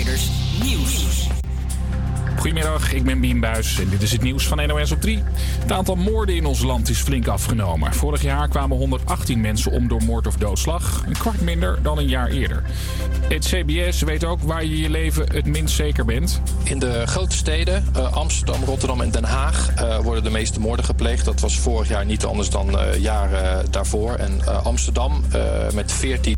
Nieuws. Goedemiddag, ik ben Bien Buis en dit is het nieuws van NOS op 3. Het aantal moorden in ons land is flink afgenomen. Vorig jaar kwamen 118 mensen om door moord of doodslag. Een kwart minder dan een jaar eerder. Het CBS weet ook waar je je leven het minst zeker bent. In de grote steden, uh, Amsterdam, Rotterdam en Den Haag, uh, worden de meeste moorden gepleegd. Dat was vorig jaar niet anders dan uh, jaren daarvoor. En Amsterdam met 14.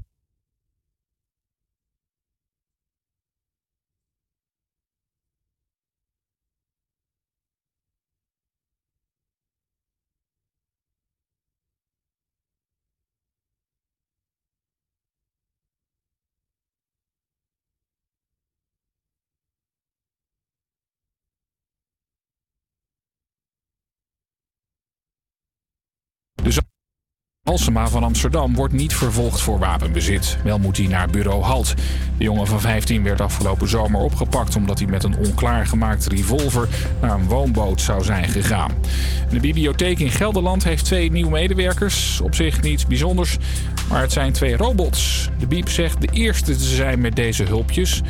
Dus Halsema van Amsterdam wordt niet vervolgd voor wapenbezit. Wel moet hij naar bureau Halt. De jongen van 15 werd afgelopen zomer opgepakt omdat hij met een onklaargemaakte revolver naar een woonboot zou zijn gegaan. De bibliotheek in Gelderland heeft twee nieuwe medewerkers. Op zich niets bijzonders, maar het zijn twee robots. De Biep zegt de eerste te zijn met deze hulpjes.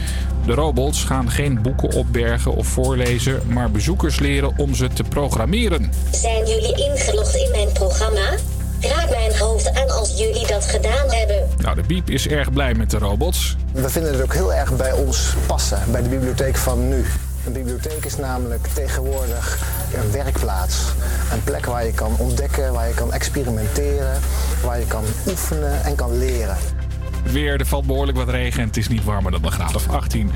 De robots gaan geen boeken opbergen of voorlezen, maar bezoekers leren om ze te programmeren. Zijn jullie ingelogd in mijn programma? Raak mijn hoofd aan als jullie dat gedaan hebben. Nou, de Biep is erg blij met de robots. We vinden het ook heel erg bij ons passen, bij de bibliotheek van nu. Een bibliotheek is namelijk tegenwoordig een werkplaats. Een plek waar je kan ontdekken, waar je kan experimenteren, waar je kan oefenen en kan leren. Weer, er valt behoorlijk wat regen en het is niet warmer dan een graad of 18.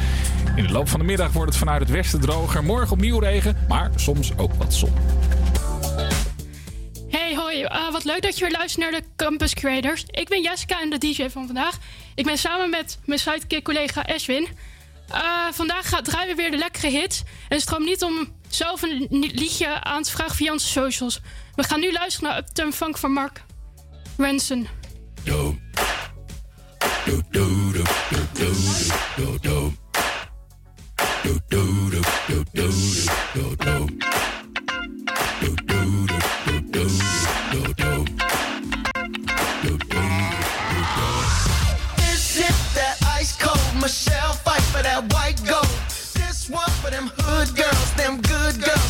In de loop van de middag wordt het vanuit het westen droger. Morgen opnieuw regen, maar soms ook wat zon. Uh, wat leuk dat je weer luistert naar de Campus Creators. Ik ben Jessica en de DJ van vandaag. Ik ben samen met mijn sidekick-collega Ashwin. Uh, vandaag gaat, draaien we weer de lekkere hits. En stroom niet om zelf een liedje aan te vragen via onze socials. We gaan nu luisteren naar Uptown Funk van Mark Ranson. Do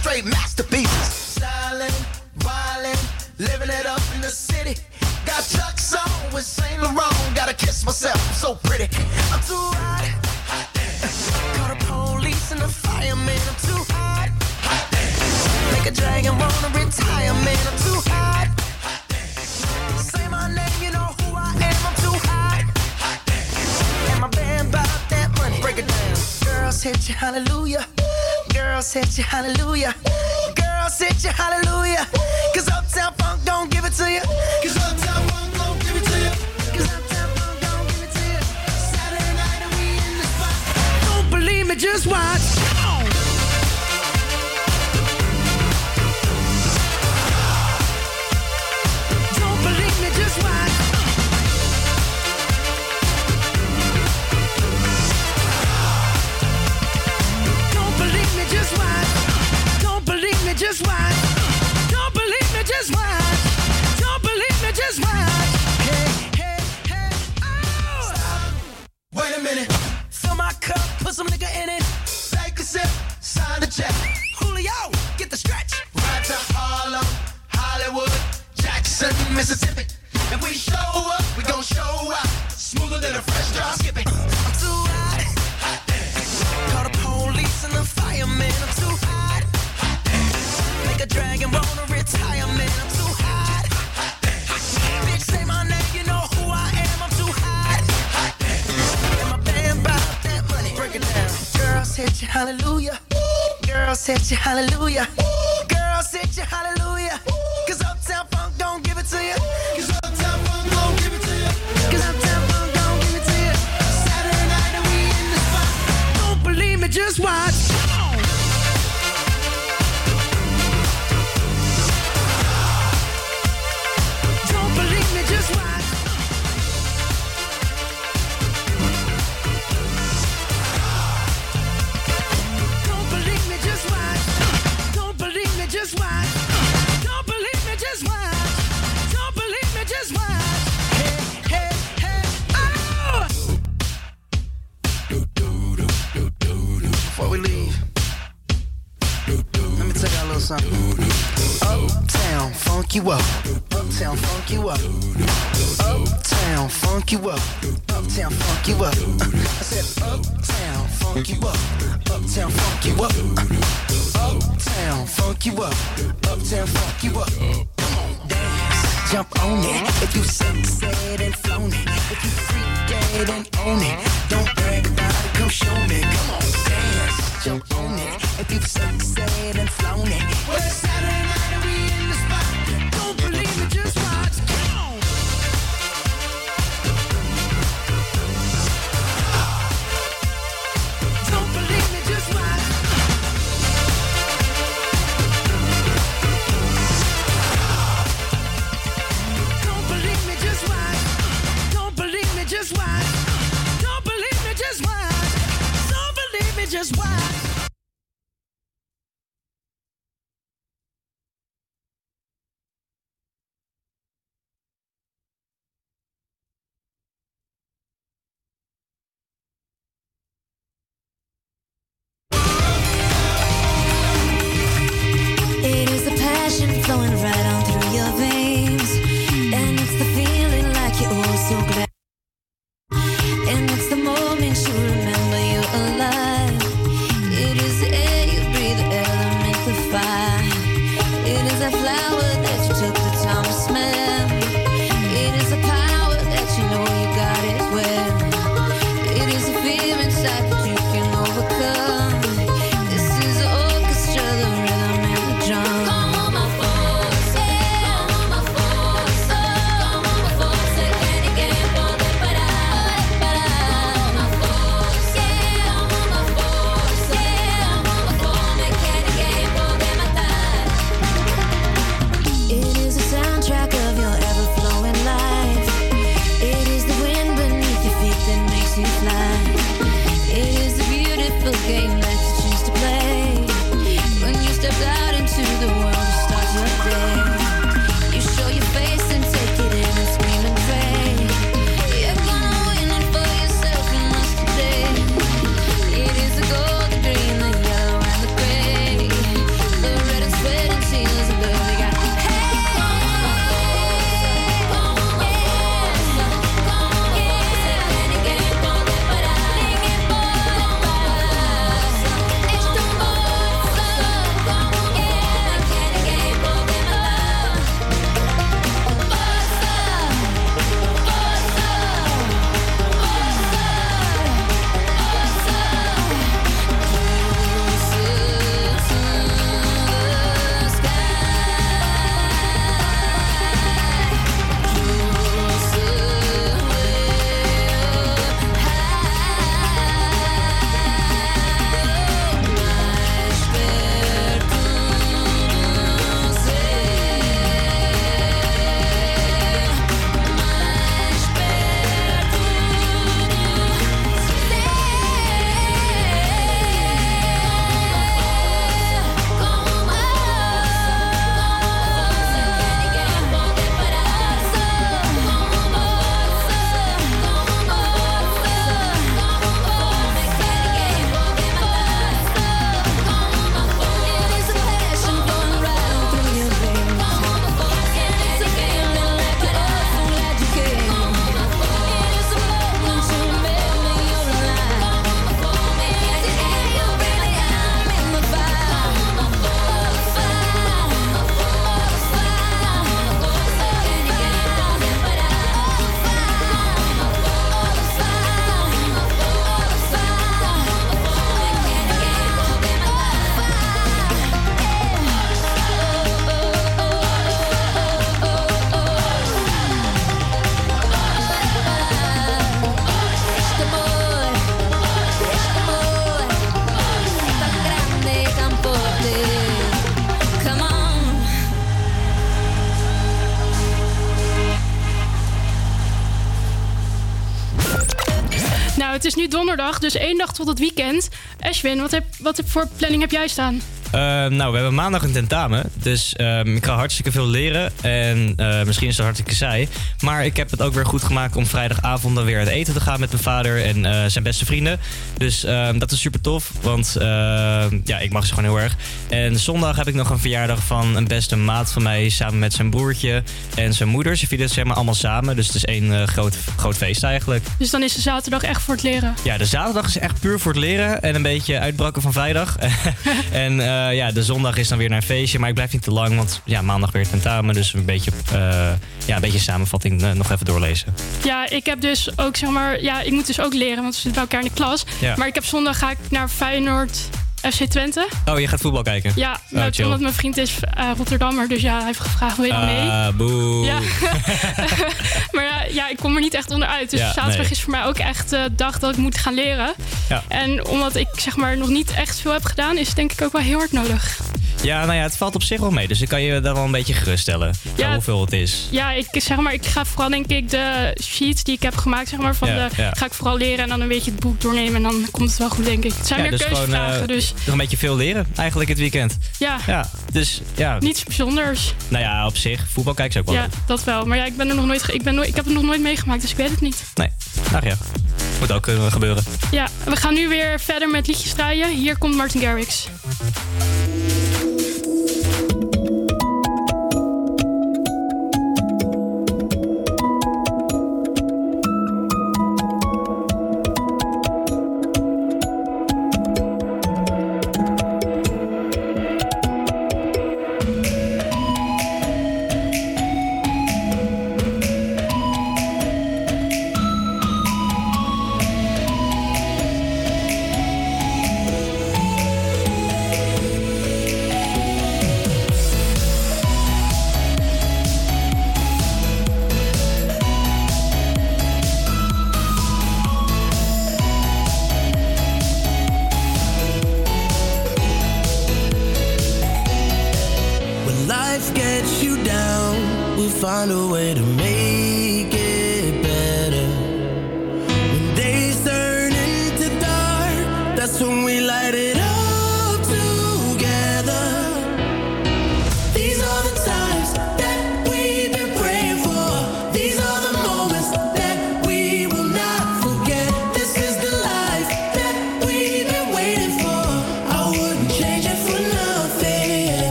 straight masterpieces. Stylin', violin, living it up in the city. Got Chuck's on with Saint Laurent. Gotta kiss myself, I'm so pretty. I'm too hot. hot Call the police and the fireman. I'm too hot. hot Make a dragon wanna retire, man. I'm too hot. hot Say my name, you know who I am. I'm too hot. hot and my band about that money. Break it down. Girls hit you, hallelujah. Girls hit you, hallelujah. Girls hit you, hallelujah. Cause Uptown Funk don't give it to you. Cause Uptown Funk give it to you. Cause Uptown Funk give it to you. Saturday night we in the spot. Don't believe me, just watch. Don't believe me, just watch. Don't believe me, just watch. Hey, hey, hey, oh. Wait a minute. Fill my cup, put some nigga in it. Take a sip, sign the check. Hallelujah. Girls hit you, hallelujah. you up. dus één dag tot het weekend. Ashwin, wat, heb, wat heb voor planning heb jij staan? Eh, nou, we hebben maandag een tentamen. Dus ehm, ik ga hartstikke veel leren. En eh, misschien is het hartstikke saai. Maar ik heb het ook weer goed gemaakt om vrijdagavond dan weer uit eten te gaan met mijn vader en eh, zijn beste vrienden. Dus ehm, dat is super tof. Want ehm, ja, ik mag ze gewoon heel erg. En zondag heb ik nog een verjaardag van een beste maat van mij. Samen met zijn broertje en zijn moeder. Ze vieren het zeg maar allemaal samen. Dus het is één groot, groot feest eigenlijk. Dus dan is de zaterdag echt voor het leren. Ja, de zaterdag is echt puur voor het leren en een beetje uitbrakken van vrijdag. en ja, de zondag is dan weer naar een feestje, maar ik blijf niet te lang, want ja, maandag weer tentamen. Dus een beetje, eh, ja, een beetje samenvatting eh, nog even doorlezen. Ja, ik heb dus ook zeg maar, ja, ik moet dus ook leren, want we zitten bij elkaar in de klas. Ja. Maar ik heb zondag ga ik naar Feyenoord FC Twente. Oh, je gaat voetbal kijken? Ja, Oh, nou, omdat mijn vriend is eh, Rotterdammer, dus ja, hij heeft gevraagd, wil je dan mee? Ah, boe. Ja. maar ja, ja, ik kom er niet echt onderuit. Dus Ja, zaterdag nee. is voor mij ook echt de dag dat ik moet gaan leren. Ja. En omdat ik zeg maar nog niet echt veel heb gedaan, is het denk ik ook wel heel hard nodig. Ja, nou ja, het valt op zich wel mee. Dus ik kan je daar wel een beetje geruststellen. Ja. Hoeveel het is. Ja, ik zeg maar, ik ga vooral denk ik de sheets die ik heb gemaakt, zeg maar, van Ja, de, ja. ga ik vooral leren en dan een beetje het boek doornemen en dan komt het wel goed, denk ik. Het zijn ja, meer dus gewoon keuzevragen, eh, dus nog een beetje veel leren eigenlijk het weekend. ja, Ja, dus ja. niets bijzonders. Nou ja, op zich. Voetbal kijken is ook wel Ja, leuk. dat wel. Maar ja, ik ben er nog nooit, ik, ben ik heb het nog nooit meegemaakt, dus ik weet het niet. Nee, nou ja. Moet ook eh, gebeuren. Ja, we gaan nu weer verder met liedjes draaien. Hier komt Martin Garrix.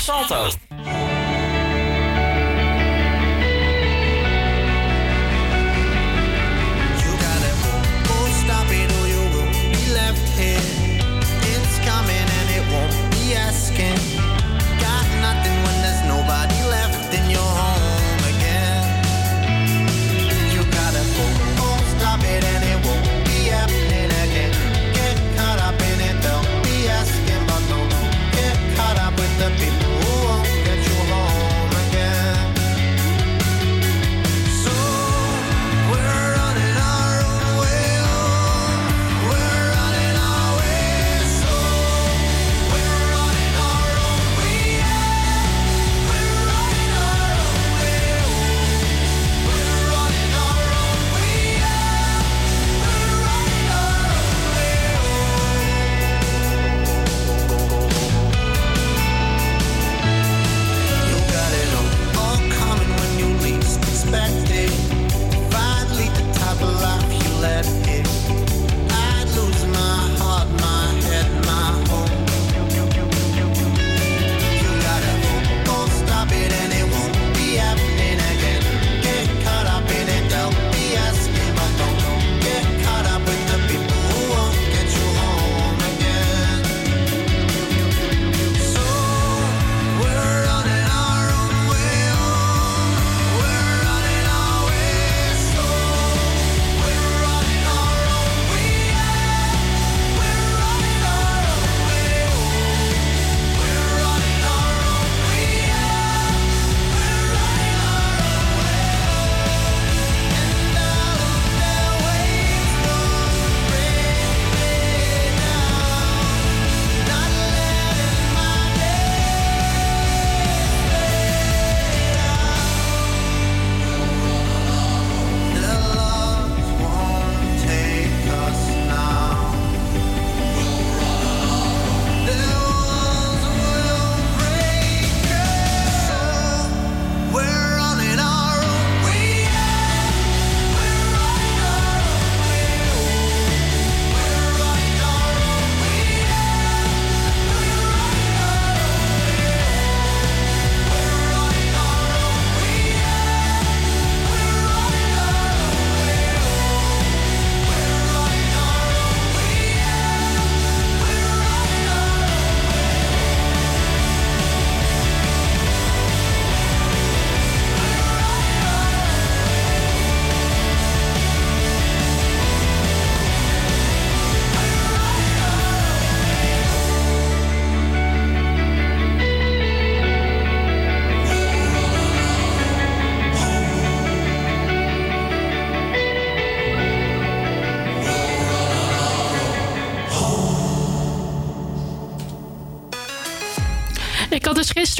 Salto.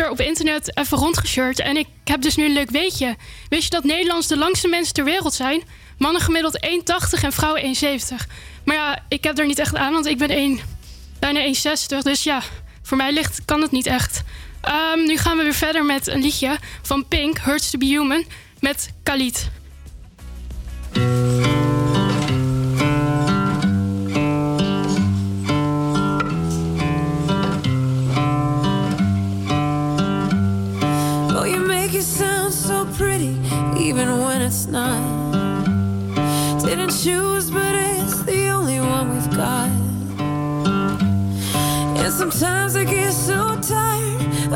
op internet even rondgeshirt en ik heb dus nu een leuk weetje. Wist je dat Nederlands de langste mensen ter wereld zijn? Mannen gemiddeld 1,80 en vrouwen 1,70. Maar ja, ik heb er niet echt aan, want ik ben 1, bijna 1,60. Dus ja, voor mij ligt, kan het niet echt. Ehm, nu gaan we weer verder met een liedje van Pink, Hurts to be Human, met Khalid.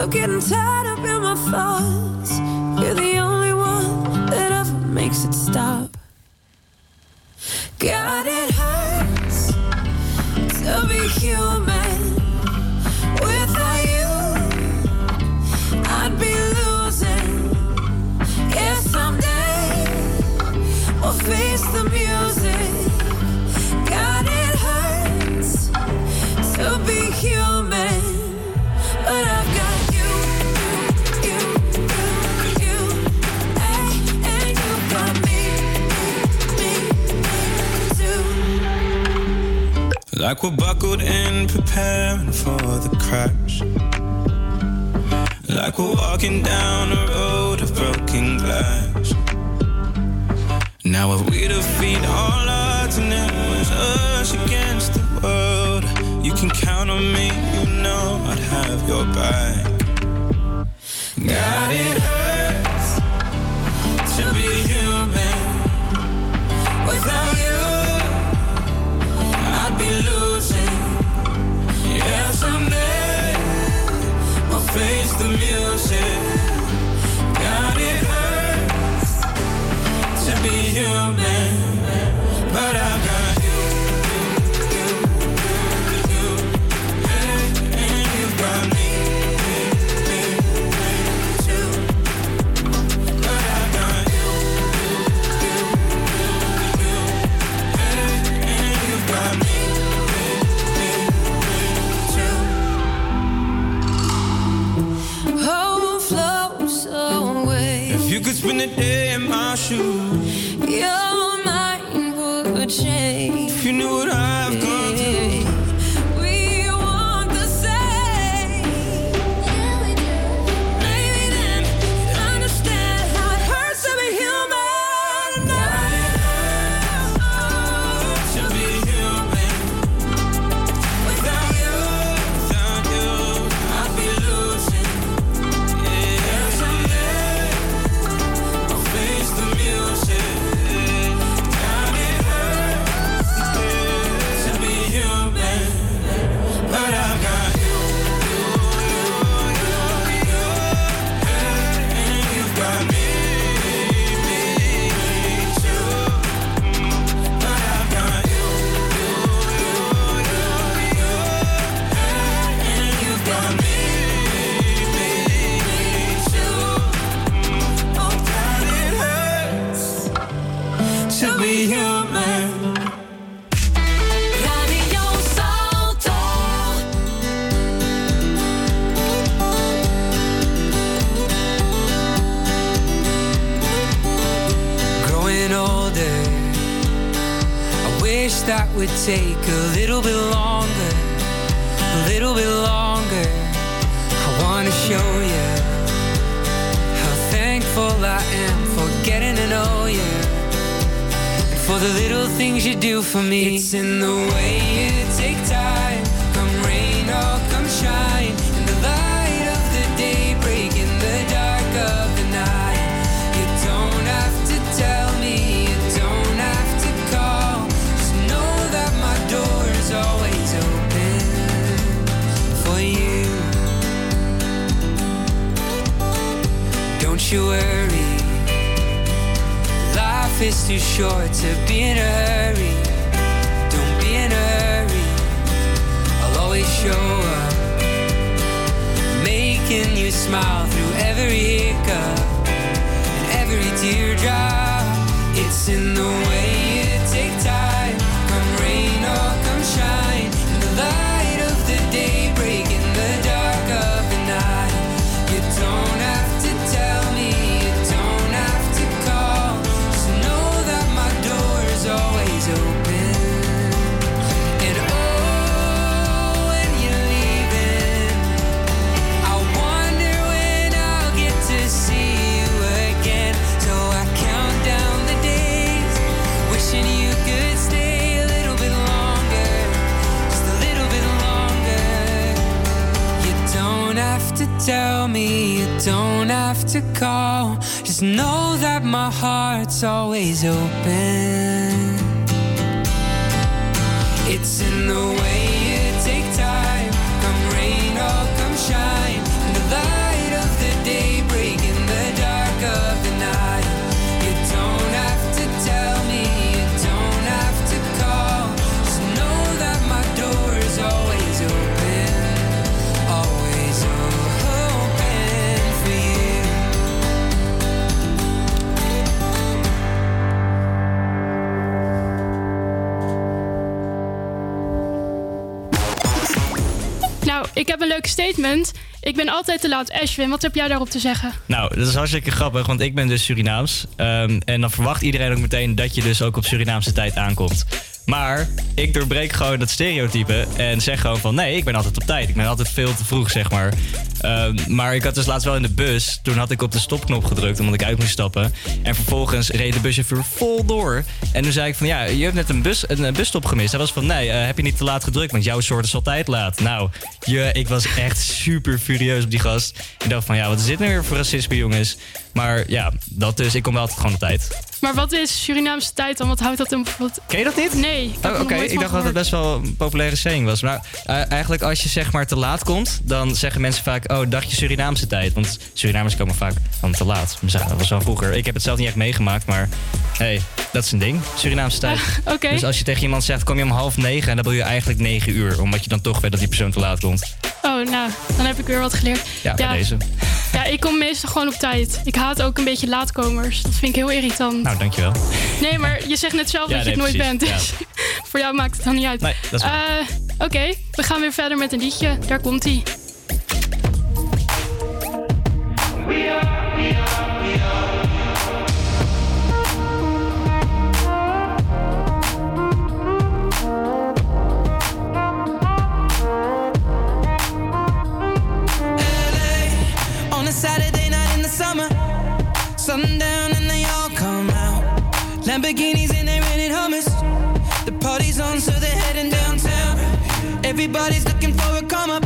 I'm getting tied up in my thoughts. You're the only one that ever makes it stop. Like we're buckled in, preparing for the crash. Like we're walking down a road of broken glass. Now, if we defeat all odds and it was us against the world, you can count on me, you know I'd have your back. smile through every hiccup and every teardrop. It's in the way you take time. Tell me, you don't have to call. Just know that my heart's always open. It's in the way ik heb een leuk statement. Ik ben altijd te laat. Ashwin, wat heb jij daarop te zeggen? Nou, dat is hartstikke grappig, want ik ben dus Surinaams. Ehm, en dan verwacht iedereen ook meteen dat je dus ook op Surinaamse tijd aankomt. Maar ik doorbreek gewoon dat stereotype en zeg gewoon van nee, ik ben altijd op tijd. Ik ben altijd veel te vroeg, zeg maar. Ehm, maar ik had dus laatst wel in de bus, toen had ik op de stopknop gedrukt omdat ik uit moest stappen. En vervolgens reed de buschauffeur vol door. En toen zei ik van ja, je hebt net een, bus, een, een busstop gemist. Hij was van nee, eh, heb je niet te laat gedrukt, want jouw soort is altijd laat. Nou, je, ik was echt super furieus op die gast. Ik dacht van ja, wat is dit nou weer voor racisme, jongens? Maar ja, dat dus. Ik kom wel altijd gewoon op tijd. Maar wat is Surinaamse tijd dan? Wat houdt dat in bijvoorbeeld? Ken je dat niet? Nee. Oh, Oké, ik dacht dat het best wel een populaire saying was. Maar eh, eigenlijk als je zeg maar te laat komt, dan zeggen mensen vaak... oh, dacht je Surinaamse tijd? Want Surinamers komen vaak dan te laat. Dat was wel vroeger. Ik heb het zelf niet echt meegemaakt, maar hey, dat is een ding. Surinaamse tijd. Oké. Dus als je tegen iemand zegt, kom je om half negen... en dan wil je eigenlijk negen uur. Omdat je dan toch weet dat die persoon te laat komt. Oh, nou, dan heb ik weer wat geleerd. Ja, deze. Ja, ik kom meestal gewoon op tijd. Ik haat ook een beetje laatkomers. Dat vind ik heel irritant. Nou, dankjewel. Nee, maar je zegt net zelf Ja, dat je het nooit bent. Dus voor jou maakt het dan niet uit. Nee, dat is waar. Eh, Oké, we gaan weer verder met een liedje. Daar komt Everybody's looking for a come up,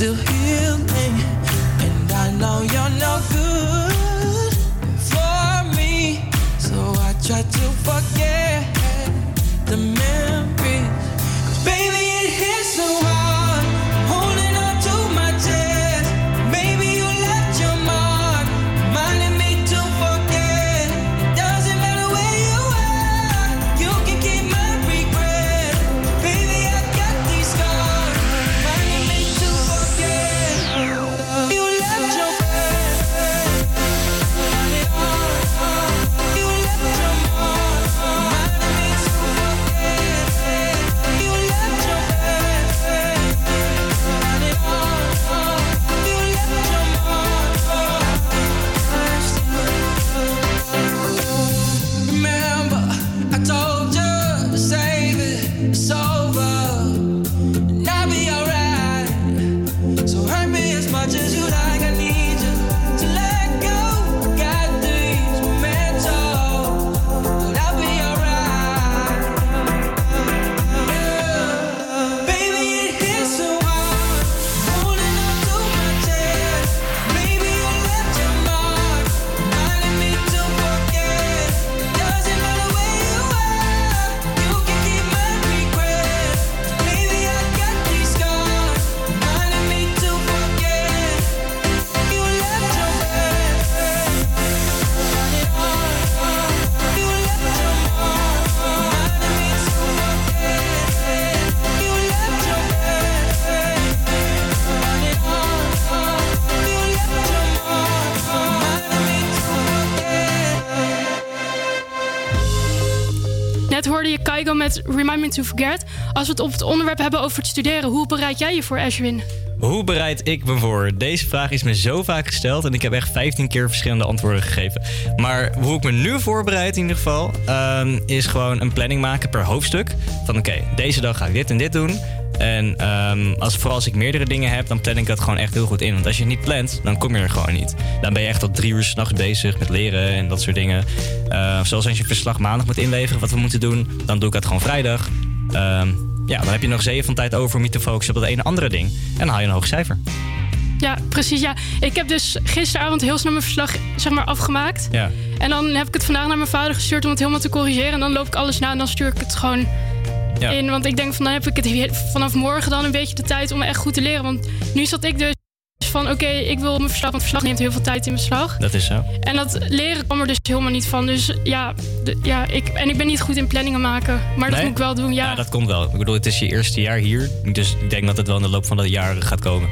still healing. And I know you're no good for me. So I try to forget met Remind Me to Forget. Als we het op het onderwerp hebben over het studeren, hoe bereid jij je voor, Ashwin? Hoe bereid ik me voor? Deze vraag is me zo vaak gesteld en ik heb echt 15 keer verschillende antwoorden gegeven. Maar hoe ik me nu voorbereid in ieder geval, ehm, is gewoon een planning maken per hoofdstuk. Van oké, deze dag ga ik dit en dit doen. En ehm, als, vooral als ik meerdere dingen heb, dan plan ik dat gewoon echt heel goed in. Want als je het niet plant, dan kom je er gewoon niet. Dan ben je echt tot drie uur s'nachts bezig met leren en dat soort dingen. Zoals als je verslag maandag moet inleveren, wat we moeten doen, dan doe ik dat gewoon vrijdag. Ehm, ja, dan heb je nog zeven van tijd over om je te focussen op dat ene andere ding. En dan haal je een hoog cijfer. Ja, precies. Ja. Ik heb dus gisteravond heel snel mijn verslag zeg maar, afgemaakt. Ja. En dan heb ik het vandaag naar mijn vader gestuurd om het helemaal te corrigeren. En dan loop ik alles na en dan stuur ik het gewoon Ja. in. Want ik denk van dan heb ik het vanaf morgen dan een beetje de tijd om echt goed te leren. Want nu zat ik dus van oké, ik wil mijn verslag, want verslag neemt heel veel tijd in beslag. Dat is zo. En dat leren kwam er dus helemaal niet van. Dus ja, de- ja ik, en ik ben niet goed in planningen maken. Maar dat moet ik wel doen, ja. Ja, dat komt wel. Ik bedoel, het is je eerste jaar hier. Dus ik denk dat het wel in de loop van de jaren gaat komen.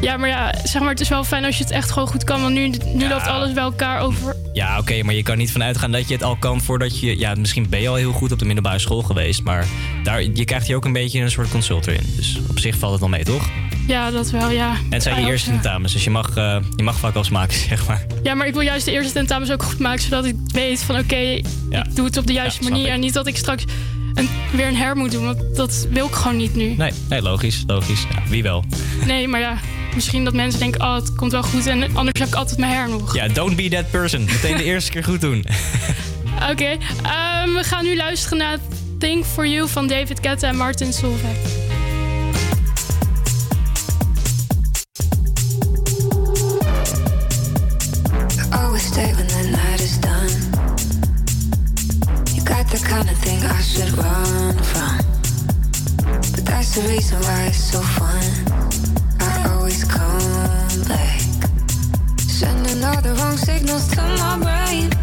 Ja, maar ja, zeg maar, het is wel fijn als je het echt gewoon goed kan. Want nu, nu loopt alles bij elkaar over. Ja, oké, maar je kan niet vanuit gaan dat je het al kan voordat je... Ja, misschien ben je al heel goed op de middelbare school geweest. Maar daar, je krijgt hier ook een beetje een soort consulter in. Dus op zich valt het wel mee, toch? Ja, dat wel, ja. En het zijn je Ja, eerste tentamens, dus je mag, eh, je mag vakkels maken, zeg maar. Ja, maar ik wil juist de eerste tentamens ook goed maken, zodat ik weet van oké, ik doe het op de juiste Ja, manier. En niet dat ik straks een, weer een her moet doen, want dat wil ik gewoon niet nu. Nee, nee logisch, logisch. Ja, wie wel. Nee, maar ja, misschien dat mensen denken, oh, het komt wel goed en anders heb ik altijd mijn her nog. Ja, don't be that person. Meteen de eerste keer goed doen. Oké, ehm, we gaan nu luisteren naar Think For You van David Guetta en Martin Solveig. The night is done. You got the kind of thing I should run from. But that's the reason why it's so fun. Signals to my brain.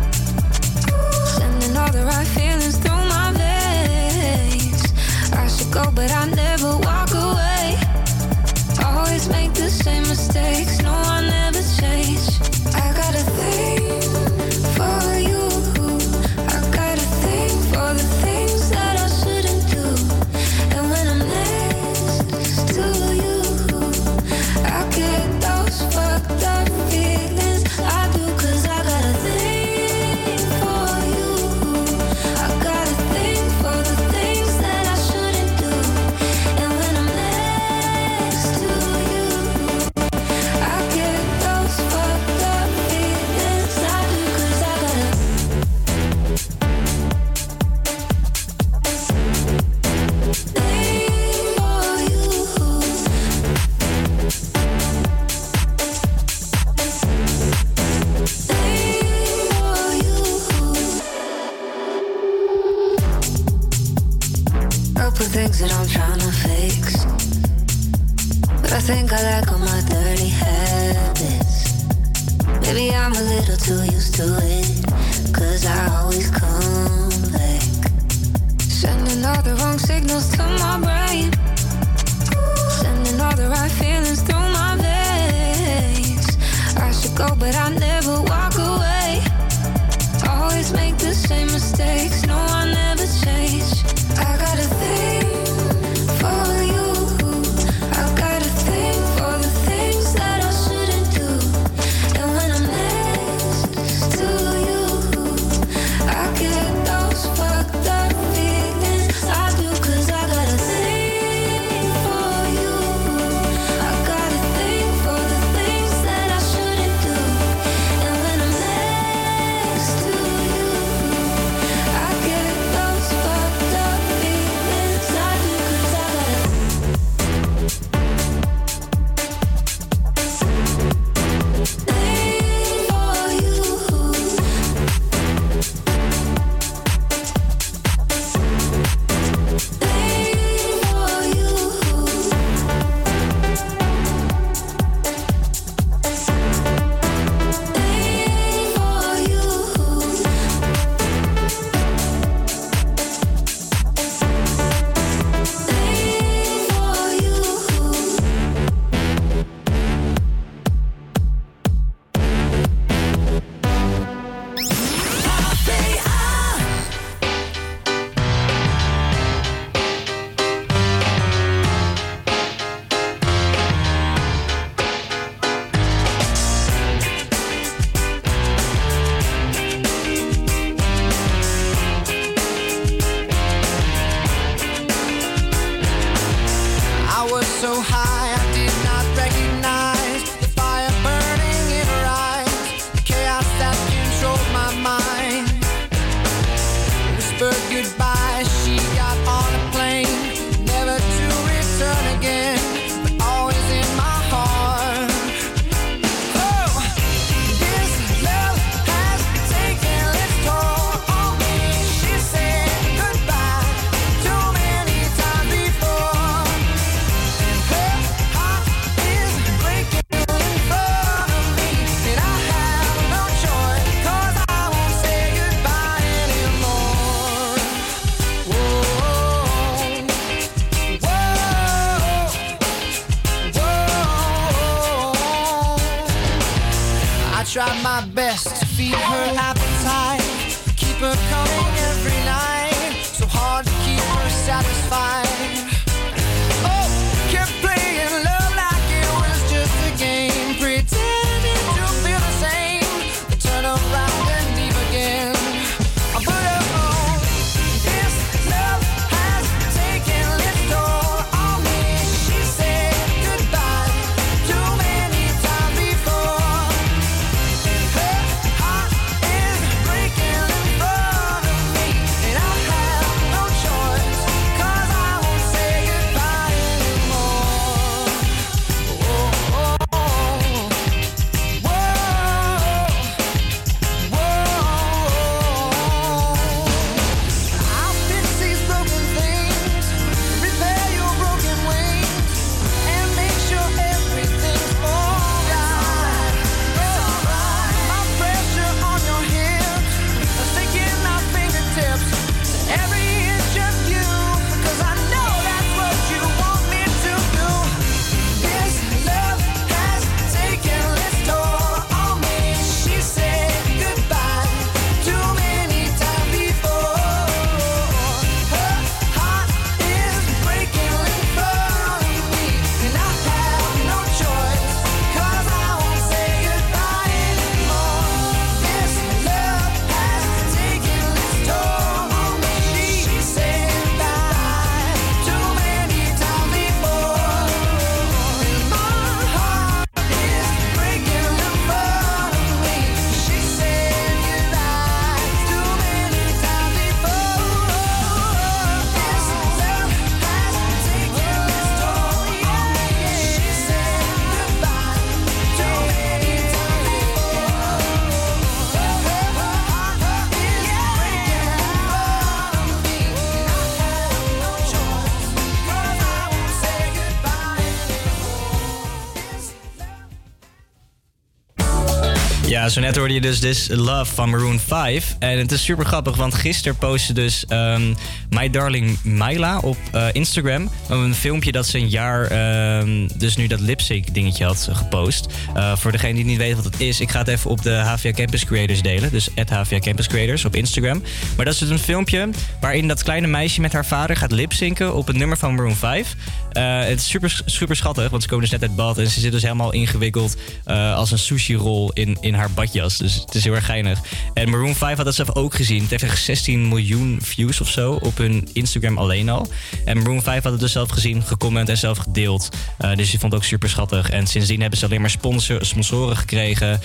Zo net hoorde je dus This Love van Maroon 5. En het is super grappig, want gisteren postte dus ehm, My Darling Myla op eh, Instagram... een filmpje dat ze een jaar ehm, dus nu dat lipsync dingetje had gepost. Eh, voor degene die niet weet wat het is, ik ga het even op de HVA Campus Creators delen. Dus HVA Campus Creators op Instagram. Maar dat is dus een filmpje waarin dat kleine meisje met haar vader gaat lipzinken op het nummer van Maroon 5. Eh, het is super, super schattig, want ze komen dus net uit bad en ze zit dus helemaal ingewikkeld eh, als een sushi-rol in, in haar badjas. Dus het is heel erg geinig. En Maroon 5 had dat zelf ook gezien. Het heeft echt 16 miljoen views of zo op hun Instagram alleen al. En Maroon 5 had het dus zelf gezien, gecomment en zelf gedeeld. Eh, dus die vond het ook super schattig. En sindsdien hebben ze alleen maar sponsor, sponsoren gekregen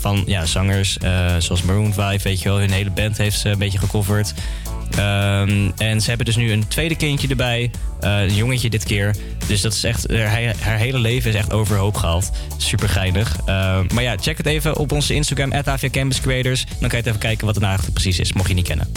van ja, zangers zoals Maroon 5, weet je wel. Hun hele band heeft ze een beetje gecoverd. Ehm, en ze hebben dus nu een tweede kindje erbij. eh, een jongetje dit keer. Dus dat is echt, haar, haar hele leven is echt overhoop gehaald. Super geinig. Ehm, maar ja, check het even op onze Instagram, at Creators. Dan kan je even kijken wat het nou precies is, mocht je niet kennen.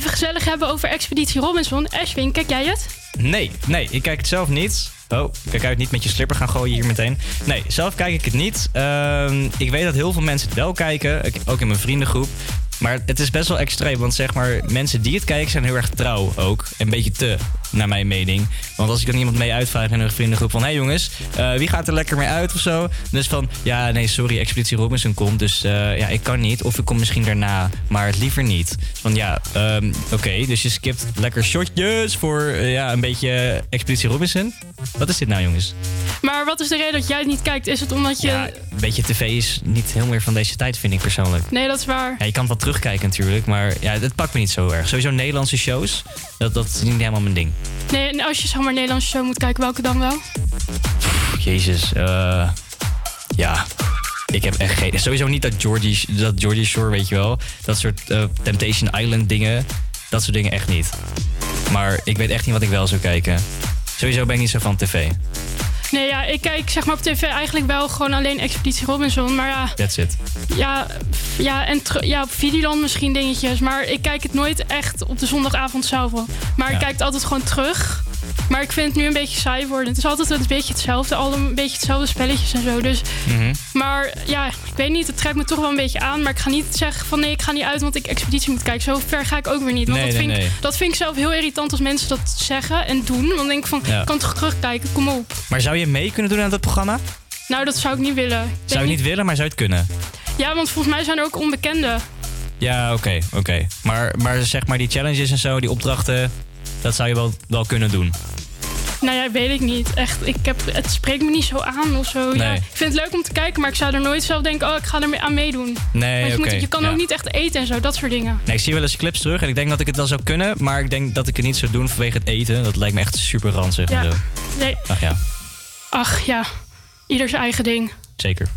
Even gezellig hebben over Expeditie Robinson. Ashwin, kijk jij het? Nee, nee, ik kijk het zelf niet. Oh, kijk uit, niet met je slipper gaan gooien hier meteen. Nee, zelf kijk ik het niet. Ehm, ik weet dat heel veel mensen het wel kijken, ook in mijn vriendengroep. Maar het is best wel extreem, want zeg maar, mensen die het kijken zijn heel erg trouw ook. Een beetje te, naar mijn mening. Want als ik dan iemand mee uitvraag in een vriendengroep van... hé hey jongens, eh, wie gaat er lekker mee uit of zo? Dus van, ja nee sorry, Expeditie Robinson komt. Dus eh, ja, ik kan niet. Of ik kom misschien daarna, maar het liever niet. Van ja, ehm, oké, dus je skipt lekker shotjes voor eh, ja, een beetje Expeditie Robinson. Wat is dit nou jongens? Maar wat is de reden dat jij het niet kijkt? Is het omdat je... Ja, een beetje tv is niet heel meer van deze tijd, vind ik persoonlijk. Nee, dat is waar. Ja, je kan het wel terugkijken natuurlijk, maar ja, het pakt me niet zo erg. Sowieso Nederlandse shows, dat, dat is niet helemaal mijn ding. Nee, en als je zeg maar Nederlandse show moet kijken, welke dan wel? Pff, Jezus, eh, ja. Ik heb echt geen... Sowieso niet dat Georgie, dat Georgie Shore, weet je wel. Dat soort eh, Temptation Island dingen. Dat soort dingen echt niet. Maar ik weet echt niet wat ik wel zou kijken. Sowieso ben ik niet zo van tv. Nee, ja, ik kijk zeg maar op tv eigenlijk wel gewoon alleen Expeditie Robinson. Maar ja, That's it. ja, ja, en ja, op Videoland misschien dingetjes. Maar ik kijk het nooit echt op de zondagavond zelf. Maar Ja. ik kijk het altijd gewoon terug. Maar ik vind het nu een beetje saai worden. Het is altijd een beetje hetzelfde. Al een beetje hetzelfde spelletjes en zo. Dus, Mhm. maar ja, ik weet niet. Het trekt me toch wel een beetje aan. Maar ik ga niet zeggen van nee, ik ga niet uit, want ik Expeditie moet kijken. Zo ver ga ik ook weer niet. Want Nee, dat, nee, vind nee. dat vind ik zelf heel irritant als mensen dat zeggen en doen. Want dan denk ik van, Ja. ik kan toch terugkijken, kom op. Maar zou je mee kunnen doen aan dat programma? Nou, dat zou ik niet willen. Ik Zou je niet willen, maar zou je het kunnen? Ja, want volgens mij zijn er ook onbekenden. Ja, oké, oké. Maar, maar zeg maar die challenges en zo, die opdrachten, dat zou je wel, wel kunnen doen. Nou ja, weet ik niet. Echt, ik heb, het spreekt me niet zo aan of zo. Ja, ik vind het leuk om te kijken, maar ik zou er nooit zelf denken... oh, ik ga er mee aan meedoen. Nee, Want je, moet, je kan ja. ook niet echt eten en zo, dat soort dingen. Nee, ik zie wel eens clips terug en ik denk dat ik het wel zou kunnen, maar ik denk dat ik het niet zou doen vanwege het eten. Dat lijkt me echt super ranzig Ja. Nee, Ach ja, ach ja, ieder zijn eigen ding. zeker.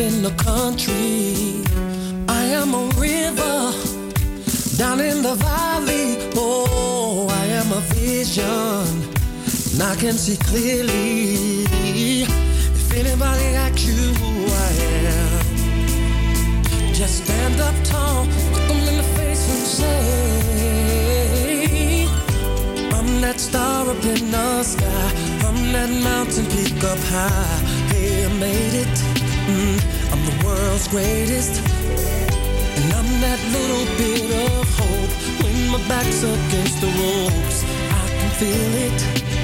Sweeping the country. I am a river down in the valley. Oh, I am a vision. And I can see clearly. If anybody asks you who I am, just stand up tall, look them in the face and say, I'm that star up in the sky. I'm that mountain peak up high. Hey, I made it. Mm, I'm the world's greatest. And I'm that little bit of hope when my back's against the ropes. I can feel it.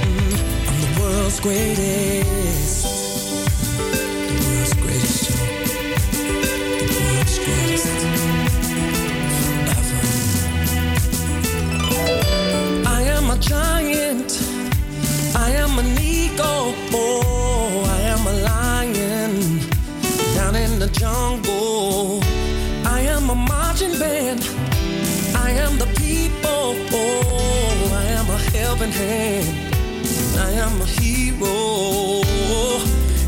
Mm, I'm the world's greatest. The world's greatest. The world's greatest. I am a giant. I am an eagle. Oh, I am a lion down in the jungle. I am a marching band. I am the people. I am a helping hand. I am a hero.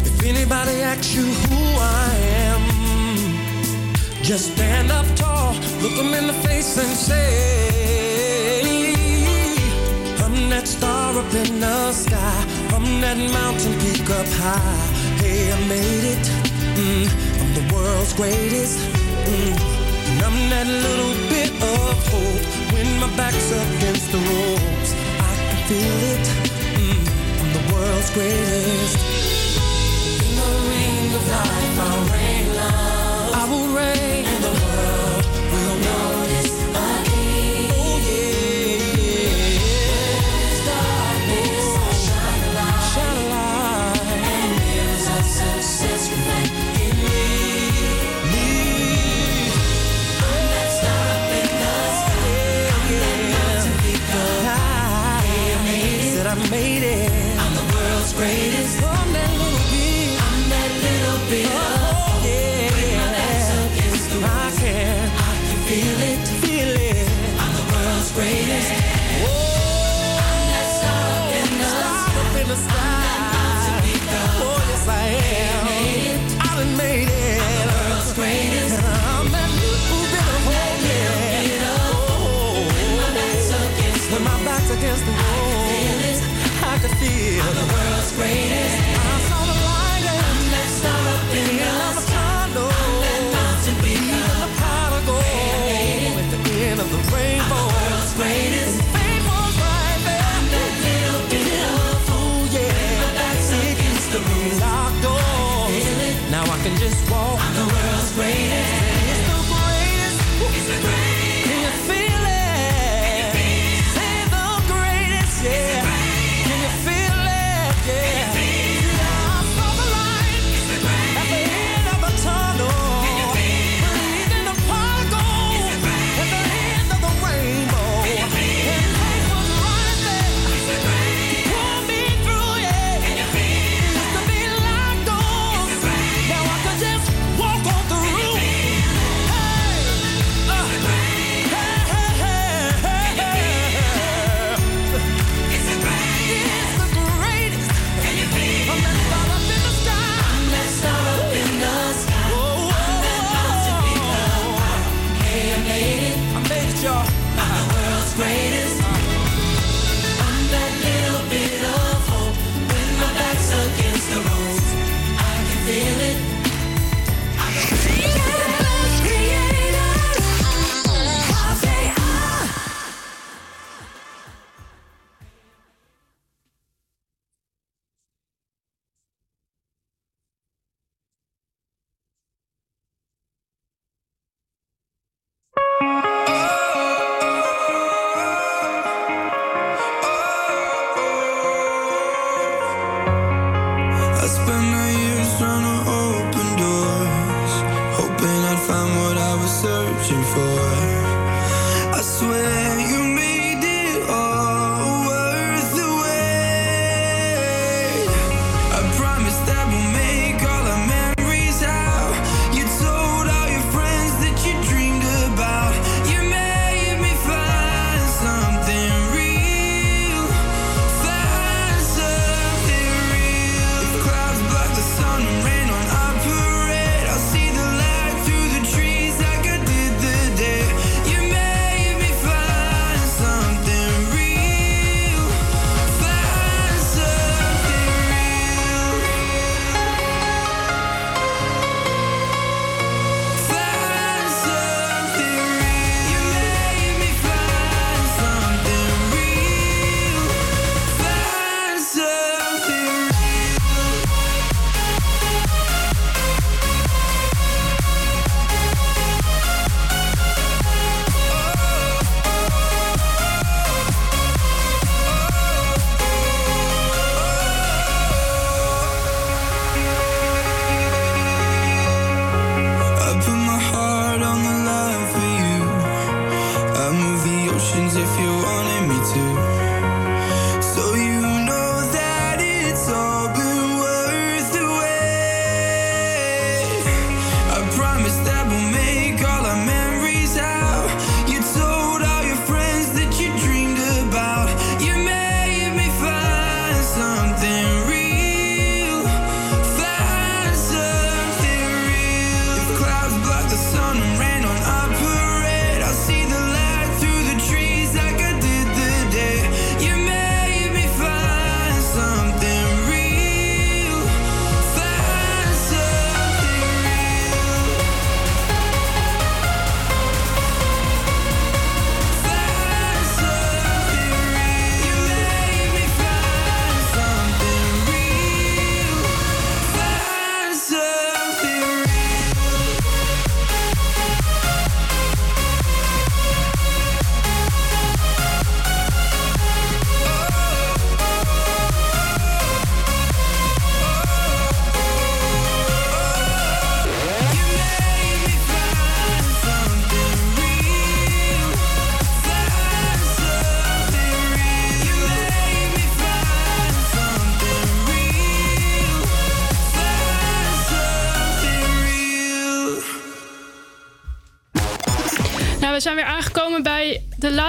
If anybody asks you who I am, just stand up tall, look them in the face and say, I'm that star up in the sky. I'm that mountain peak up high. Hey, I made it. Mm, the world's greatest. Mm, and I'm that little bit of hope when my back's against the ropes. I can feel it. Mm, I'm the world's greatest. In the ring of life, I'll reign love. I will reign. greatest.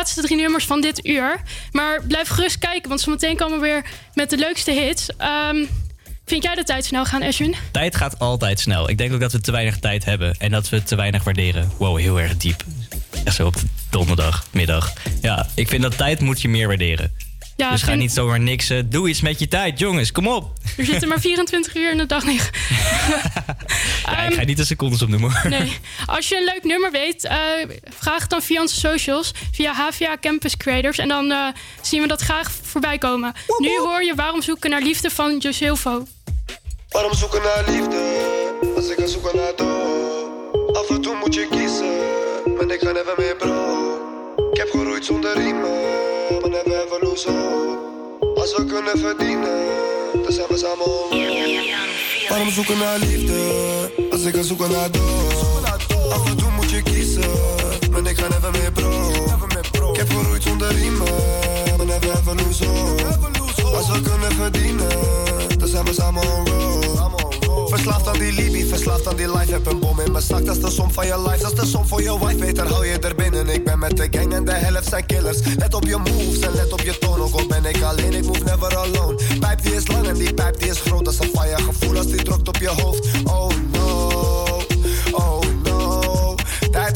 laatste drie nummers van dit uur. Maar blijf gerust kijken, want zometeen komen we weer met de leukste hits. Ehm, vind jij de tijd snel gaan, Ashwin? Tijd gaat altijd snel. Ik denk ook dat we te weinig tijd hebben en dat we te weinig waarderen. Wow, heel erg diep. Echt zo op donderdagmiddag. Ja, ik vind dat tijd moet je meer waarderen. Ja, dus ga niet zomaar niks. Doe iets met je tijd, jongens. Kom op. Er zitten maar 24 uur in de dag niet. ik ga niet de secondes opnoemen. Nee. Als je een leuk nummer weet, eh, vraag het dan via onze socials. Via HVA Campus Creators. En dan eh, zien we dat graag voorbij komen. Nu hoor je Waarom zoeken naar liefde van Josilvo. Waarom zoeken naar liefde als ik ga zoeken naar dood? Af en toe moet je kiezen, maar ik ga never meer bro. Ik heb geroeid zonder riemen, maar never ever lose hope. Als we kunnen verdienen, dan zijn we samen Waarom zoeken naar liefde als ik ga zoeken naar dood? Af en toe moet je kiezen, never meer bro. Ik heb geroeid zonder riemen, never ever lose hope. Als we kunnen verdienen, dan zijn we samen on. Verslaafd aan die Libi, verslaafd aan die life. Heb een bom in mijn zak, dat is de som van je life. Dat is de som voor je wife, beter hou je er binnen. Ik ben met de gang en de helft zijn killers. Let op je moves en let op je toon. Ook al ben ik alleen, ik move never alone. Pijp die is lang en die pijp die is groot. Dat is een fire gevoel als die drukt op je hoofd. Oh no,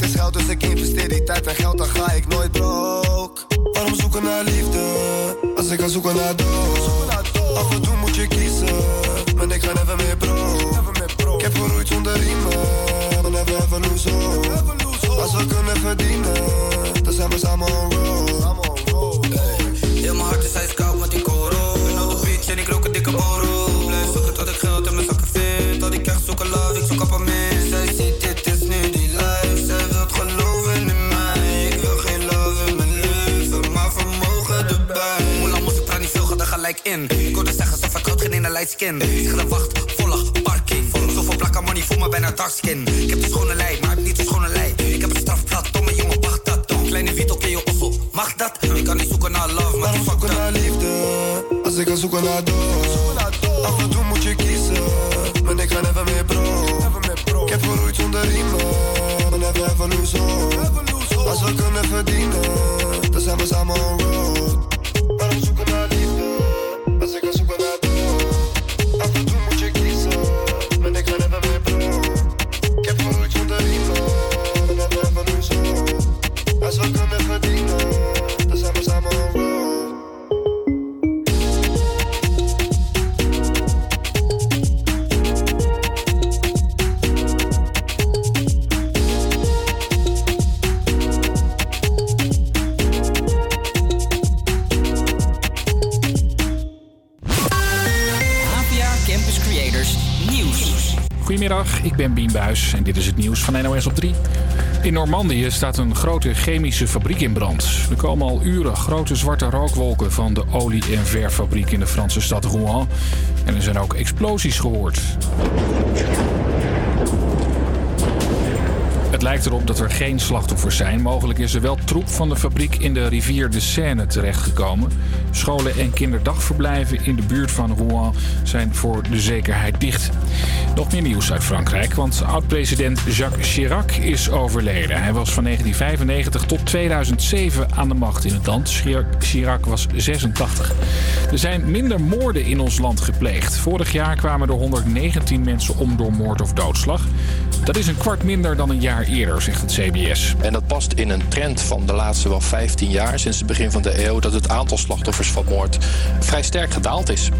is geld, dus ik investeer die tijd en geld, dan ga ik nooit broke. Waarom zoeken naar liefde, als ik ga zoeken naar dood? Af en toe moet je kiezen, maar ik ga never meer bro. Ik heb geroeid zonder riemen, maar never ever lose hope. Als we kunnen verdienen, dan zijn we samen on road. Heel mijn hart is ijskoud in. Ik hoorde zeggen, ze vertrouwt geen in een light skin. Ik ga de wacht, volle parking. Zoveel plakken money, voel me bijna dark skin. Ik heb de schone lei, maar ik heb niet de schone lei. Ik heb een strafblad, domme jongen, wacht dat. Toch kleine Vito, ken je ossel, mag dat? Ik kan niet zoeken naar love, maar fuck zoeken naar liefde, als ik ga zoeken naar dood. Af en toe moet je kiezen, maar ik ga never meer bro. Ik heb geroeid zonder riemen, maar never ever lose hope. Als we kunnen verdienen, dan zijn we samen En dit is het nieuws van NOS op 3. In Normandië staat een grote chemische fabriek in brand. Er komen al uren grote zwarte rookwolken van de olie- en verffabriek in de Franse stad Rouen. En er zijn ook explosies gehoord. Het lijkt erop dat er geen slachtoffers zijn. Mogelijk is er wel troep van de fabriek in de rivier de Seine terechtgekomen. Scholen en kinderdagverblijven in de buurt van Rouen zijn voor de zekerheid dicht. Nog meer nieuws uit Frankrijk, want oud-president Jacques Chirac is overleden. Hij was van 1995 tot 2007 aan de macht in het land. Chirac, was 86. Er zijn minder moorden in ons land gepleegd. Vorig jaar kwamen er 119 mensen om door moord of doodslag. Dat is een kwart minder dan een jaar eerder, zegt het CBS. En dat past in een trend van de laatste wel 15 jaar, sinds het begin van de eeuw, dat het aantal slachtoffers van moord vrij sterk gedaald is.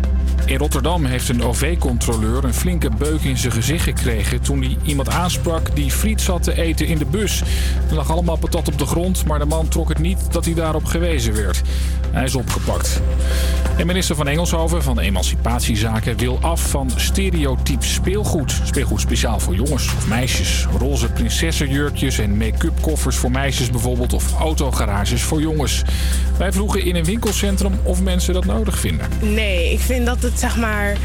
In Rotterdam heeft een OV-controleur een flinke beuk in zijn gezicht gekregen toen hij iemand aansprak die friet zat te eten in de bus. Er lag allemaal patat op de grond, maar de man trok het niet dat hij daarop gewezen werd. Hij is opgepakt. En minister van Engelshoven van Emancipatiezaken wil af van stereotyp speelgoed. Speelgoed speciaal voor jongens of meisjes. Roze prinsessenjurkjes en make-up koffers voor meisjes bijvoorbeeld. Of autogarages voor jongens. Wij vroegen in een winkelcentrum of mensen dat nodig vinden. Nee, ik vind dat het zeg maar.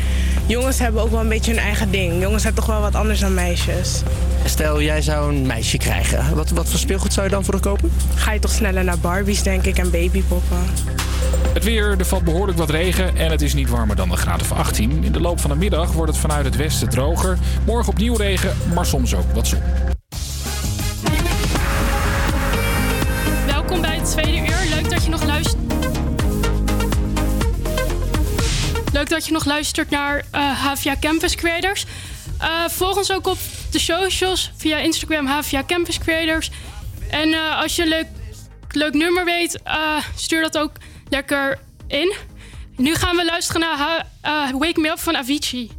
Jongens hebben ook wel een beetje hun eigen ding. Jongens zijn toch wel wat anders dan meisjes. Stel, jij zou een meisje krijgen. Wat, wat voor speelgoed zou je dan voor haar kopen? Ga je toch sneller naar Barbies, denk ik, en babypoppen. Het weer, er valt behoorlijk wat regen en het is niet warmer dan een graad of 18. In de loop van de middag wordt het vanuit het westen droger. Morgen opnieuw regen, maar soms ook wat zon. Welkom bij het tweede uur. Leuk dat je nog luistert. Leuk dat je nog luistert naar eh HVA Campus Creators. Eh, volg ons ook op de socials via Instagram HVA Campus Creators. En eh, als je een leuk, leuk nummer weet, stuur dat ook lekker in. Nu gaan we luisteren naar eh, Wake Me Up van Avicii.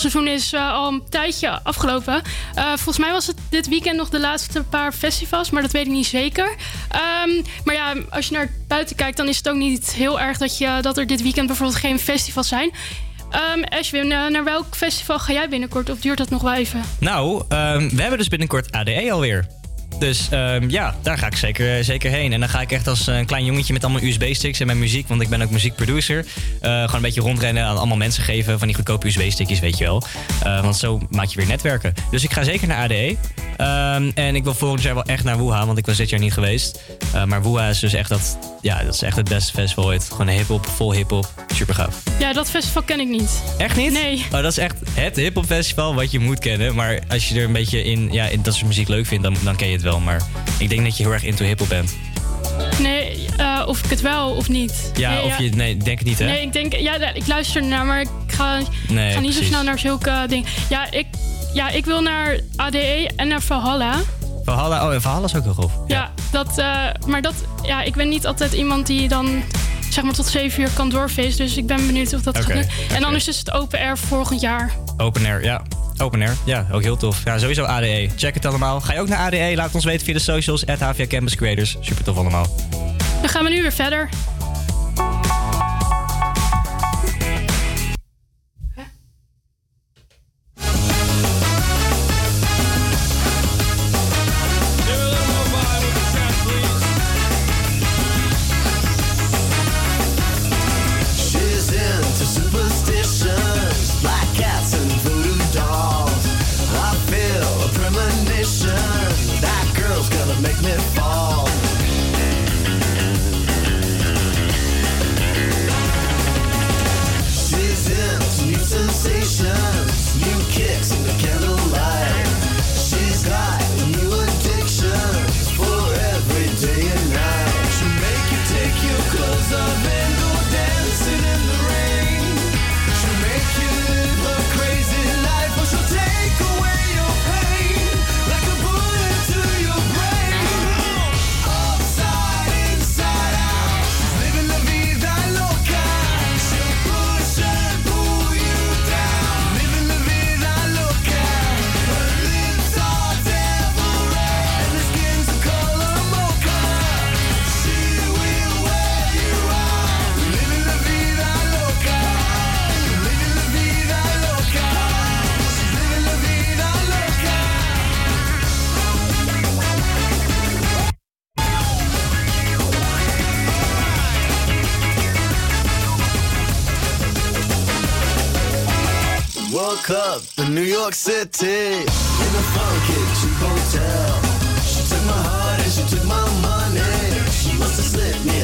Festivalseizoen is eh, al een tijdje afgelopen. Eh, volgens mij was het dit weekend nog de laatste paar festivals, maar dat weet ik niet zeker. Ehm, maar ja, als je naar buiten kijkt, dan is het ook niet heel erg dat, je, dat er dit weekend bijvoorbeeld geen festivals zijn. Ehm Ashwin, eh, naar welk festival ga jij binnenkort of duurt dat nog wel even? Nou, ehm, we hebben dus binnenkort ADE alweer. Dus ehm, ja, daar ga ik zeker, zeker heen. En dan ga ik echt als eh, een klein jongetje met allemaal USB-sticks en mijn muziek, want ik ben ook muziekproducer. eh, gewoon een beetje rondrennen aan allemaal mensen geven van die goedkope USB-stickjes, weet je wel. Eh, want zo maak je weer netwerken. Dus ik ga zeker naar ADE. Ehm, en ik wil volgend jaar wel echt naar Wuha, want ik was dit jaar niet geweest. Eh, maar Wuha is dus echt, dat, ja, dat is echt het beste festival ooit. Gewoon hip-hop, vol hip-hop. Super gaaf. Ja, dat festival ken ik niet. Echt niet? Nee. Oh, dat is echt het hip-hop festival wat je moet kennen. Maar als je er een beetje in, ja, in dat soort muziek leuk vindt, dan, dan ken je het wel. Maar ik denk dat je heel erg into hip-hop bent. Nee, eh, of ik het wel of niet. Ja, nee, of je. Nee, ik denk het niet, hè? Nee, ik denk, ja, ik luister ernaar, maar ik ga, Nee, ik ga niet zo snel naar zulke dingen. Ja, ik, ja, ik wil naar ADE en naar Valhalla. Valhalla, oh, en Valhalla is ook heel grof. Ja, dat, eh, maar dat, ja, ik ben niet altijd iemand die dan zeg maar tot 7 uur kan doorfeesten. Dus ik ben benieuwd of dat Oké, gaat. En anders is het open air volgend jaar. Open air, ja. Open air, ja, ook heel tof. Ja, sowieso ADE. Check het allemaal. Ga je ook naar ADE? Laat ons weten via de socials. At Campus Creators. Super tof allemaal. Dan gaan we nu weer verder. Woke up in New York City in a funky cheap hotel. She took my heart and she took my money. She must have slipped me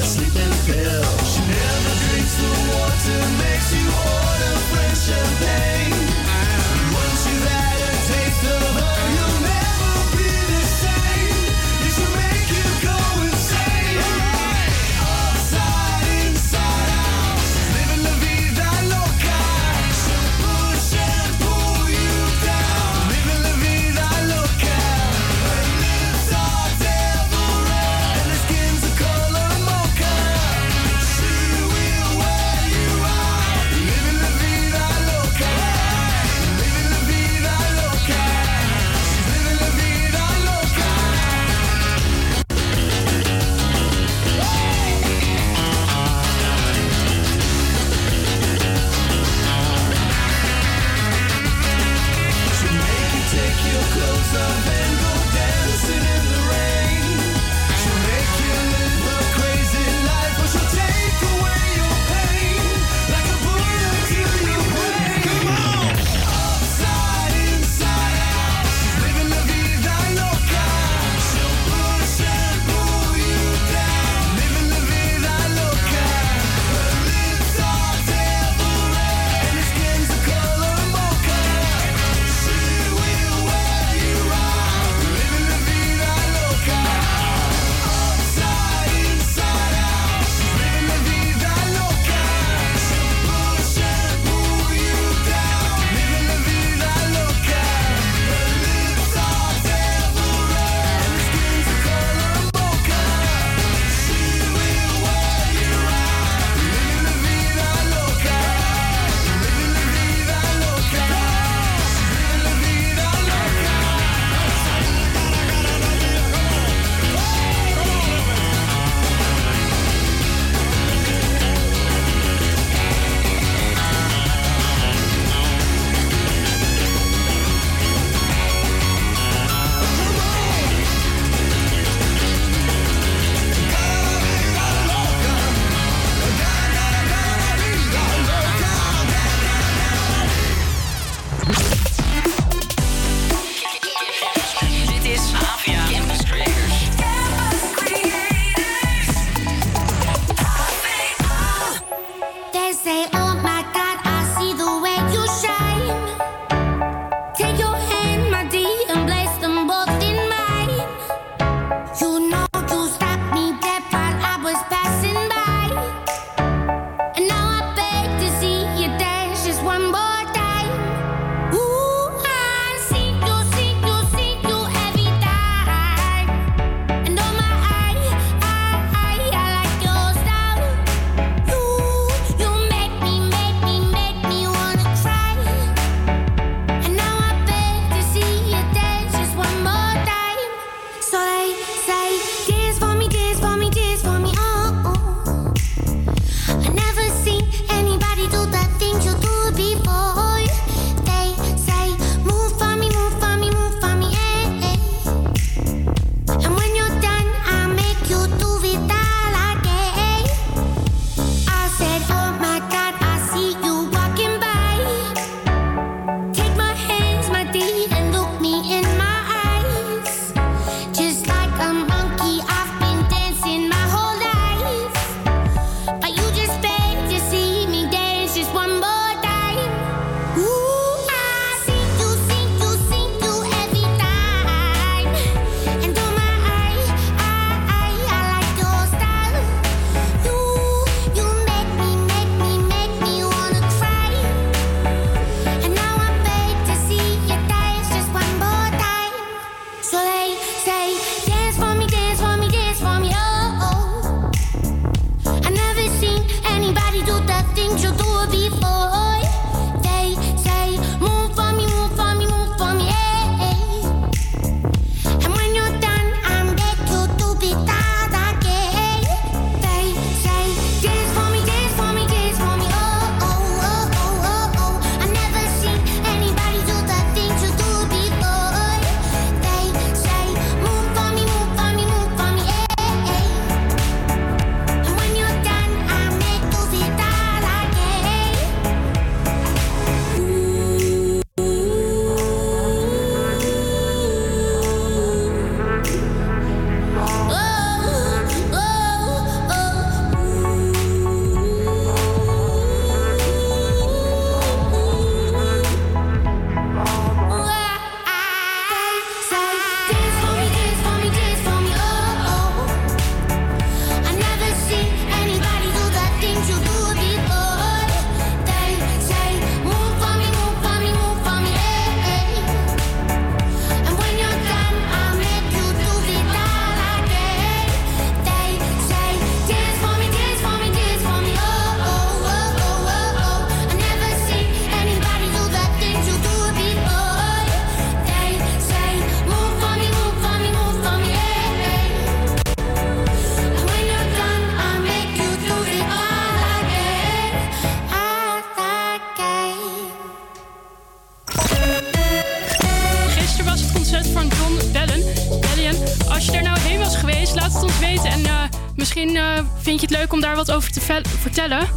vertellen.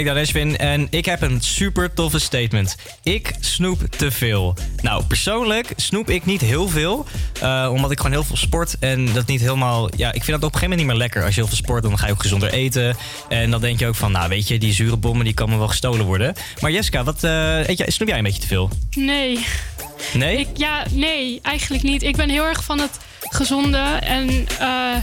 Ik dan Ashwin. En ik heb een super toffe statement. Ik snoep te veel. Nou, persoonlijk snoep ik niet heel veel. eh, omdat ik gewoon heel veel sport. En dat niet helemaal... Ja, ik vind dat op een gegeven moment niet meer lekker. Als je heel veel sport, dan ga je ook gezonder eten. En dan denk je ook van, nou weet je, die zure bommen die kan me wel gestolen worden. Maar Jessica, wat, eet jij, snoep jij een beetje te veel? Nee. Nee? Ik, ja, nee, eigenlijk niet. Ik ben heel erg van het gezonde. En eh,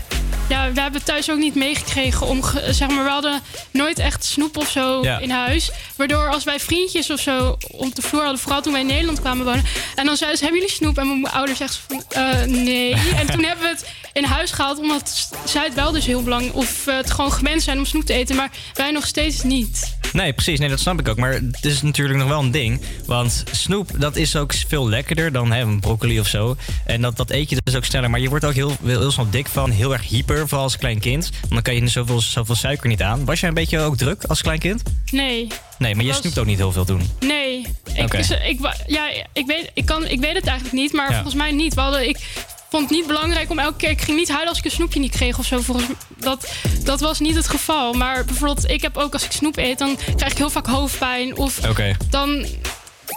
ja, we hebben thuis ook niet meegekregen om, zeg maar, we hadden nooit echt snoep of zo Ja. in huis. Waardoor als wij vriendjes of zo op de vloer hadden, vooral toen wij in Nederland kwamen wonen. En dan zeiden ze, hebben jullie snoep? En mijn ouders zeggen van, eh, nee. en toen hebben we het in huis gehaald, omdat zij het wel dus heel belangrijk, of we het gewoon gewend zijn om snoep te eten. Maar wij nog steeds niet. Nee, precies. Nee, dat snap ik ook. Maar het is natuurlijk nog wel een ding. Want snoep, dat is ook veel lekkerder dan hè, een broccoli of zo. En dat, dat eet je dus ook sneller. Maar je wordt ook heel, heel, heel snel dik van. Heel erg hyper, vooral als klein kind. Want dan kan je zoveel, zoveel suiker niet aan. Was jij een beetje ook druk als klein kind? Nee. Nee, maar je Was- snoept ook niet heel veel toen. Nee, ik, Oké. dus, ik, ja, ik, weet, ik, kan, ik weet het eigenlijk niet, maar Ja. volgens mij niet. We hadden, ik vond het niet belangrijk om elke keer... Ik ging niet huilen als ik een snoepje niet kreeg of zo. Volgens, dat, dat was niet het geval. Maar bijvoorbeeld, ik heb ook als ik snoep eet... dan krijg ik heel vaak hoofdpijn. Of dan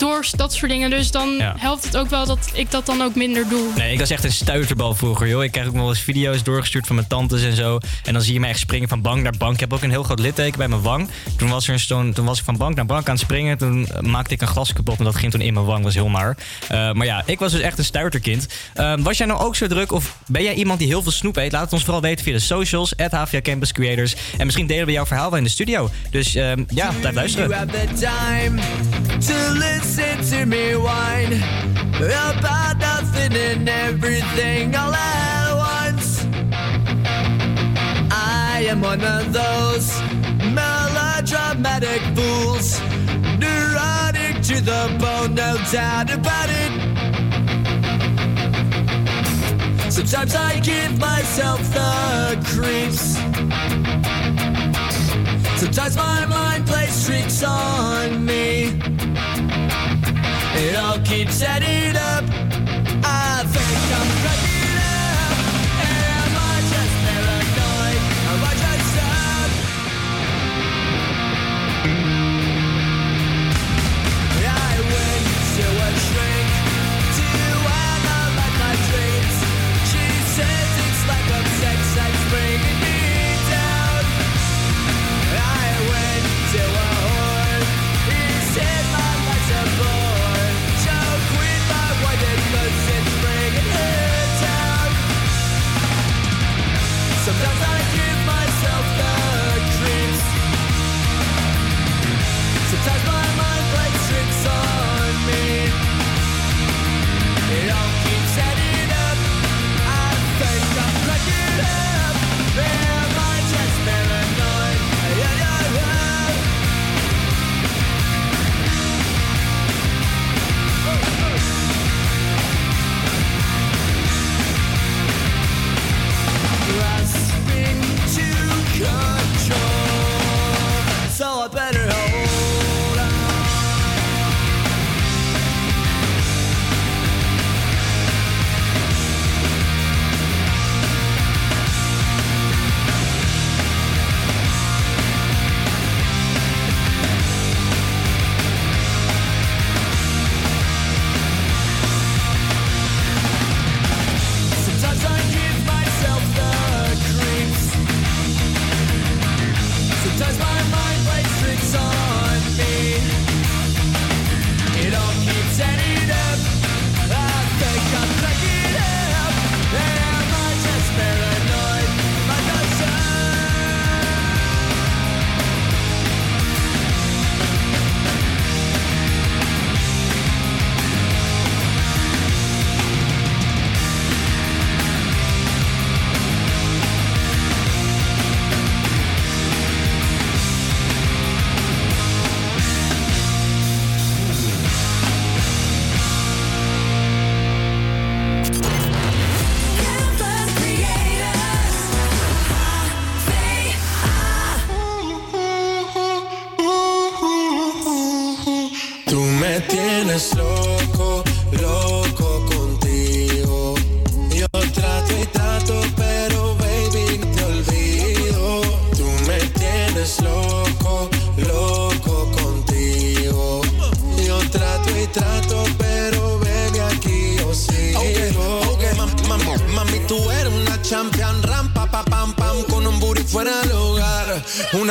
door dat soort dingen. Dus dan Ja. helpt het ook wel dat ik dat dan ook minder doe. Nee, ik was echt een stuiterbal vroeger, joh. Ik krijg ook nog wel eens video's doorgestuurd van mijn tantes en zo. En dan zie je me echt springen van bank naar bank. Ik heb ook een heel groot litteken bij mijn wang. Toen was, er toen was ik van bank naar bank aan het springen. Toen maakte ik een glas kapot en dat ging toen in mijn wang. was heel maar. Eh, maar ja, ik was dus echt een stuiterkind. Eh, was jij nou ook zo druk of ben jij iemand die heel veel snoep eet? Laat het ons vooral weten via de socials, at HVA Campus Creators. En misschien delen we jouw verhaal wel in de studio. Dus eh, ja, blijf You luisteren. Listen to me whine about nothing and everything all at once. I am one of those melodramatic fools, neurotic to the bone, no doubt about it. Sometimes I give myself the creeps. Sometimes my mind plays tricks on me. It all keeps adding up.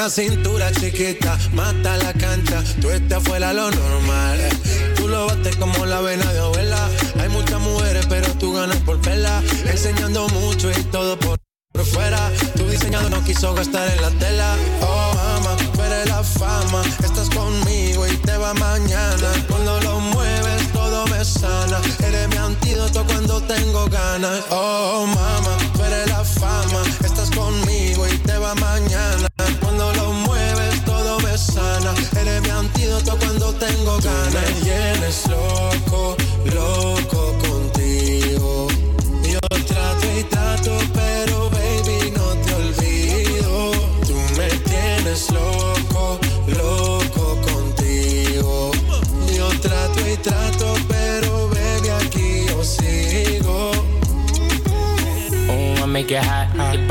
Cintura chiquita, mata la cancha, tú estás fuera lo normal. Tú lo bates como la vena de abuela. Hay muchas mujeres, pero tú ganas por vela. Enseñando mucho y todo por por fuera, tu diseñador no quiso gastar en la tela.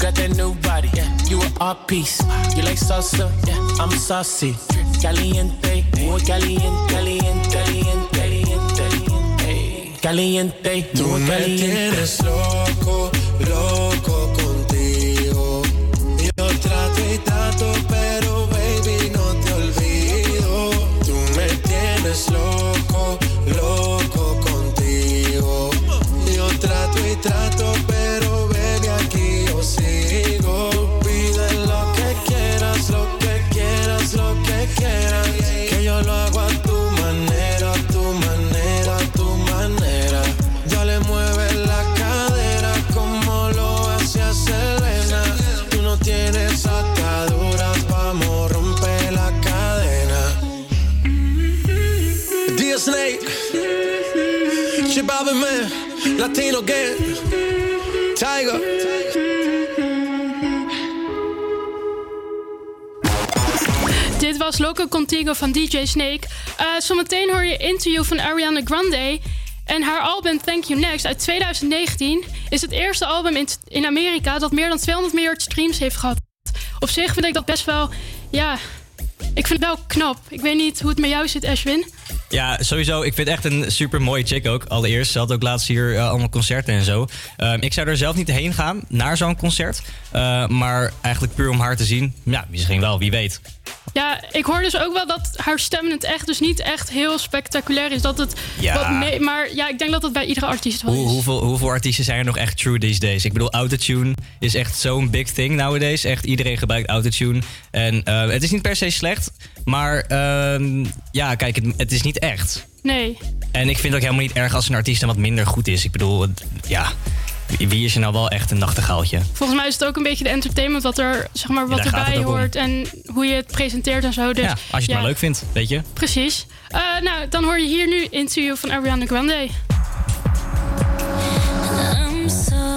You got that new body, yeah. You art piece. You like salsa, yeah. I'm saucy. Caliente, muy caliente, caliente, caliente, caliente, caliente, Tú me caliente. tienes loco, loco contigo. Yo trato y trato, pero baby, no te olvido. Tú me tienes loco, loco contigo. Yo trato y trato, Latino Gang, Tiger. Dit was Loco Contigo van DJ Snake. Eh, zometeen hoor je interview van Ariana Grande. En haar album Thank You Next uit 2019 is het eerste album in, in Amerika dat meer dan 200 miljard streams heeft gehad. Op zich vind ik dat best wel, ja, ik vind het wel knap. Ik weet niet hoe het met jou zit, Ashwin. Ja, sowieso. Ik vind echt een super mooie chick ook. Allereerst, ze had ook laatst hier eh, allemaal concerten en zo. Ehm, ik zou er zelf niet heen gaan, naar zo'n concert. Eh, maar eigenlijk puur om haar te zien. Ja, misschien wel, wie weet. Ja, ik hoor dus ook wel dat haar stem in het echt dus niet echt heel spectaculair is. Dat het Ja. wat mee, maar ja, ik denk dat dat bij iedere artiest wel Hoe, is. hoeveel, hoeveel artiesten zijn er nog echt true these days? Ik bedoel, autotune is echt zo'n big thing nowadays. Echt iedereen gebruikt autotune. En eh, het is niet per se slecht, maar ehm, ja, kijk, het, het is niet echt. Nee. En ik vind het ook helemaal niet erg als een artiest dan wat minder goed is. Ik bedoel, ja, wie- wie is er nou wel echt een nachtegaaltje? Volgens mij is het ook een beetje de entertainment wat er, zeg maar, wat erbij om. hoort. En hoe je het presenteert en zo. Dus, ja, als je het ja, maar leuk vindt, weet je. Precies. Eh, nou, dan hoor je hier nu interview van Ariana Grande. I'm so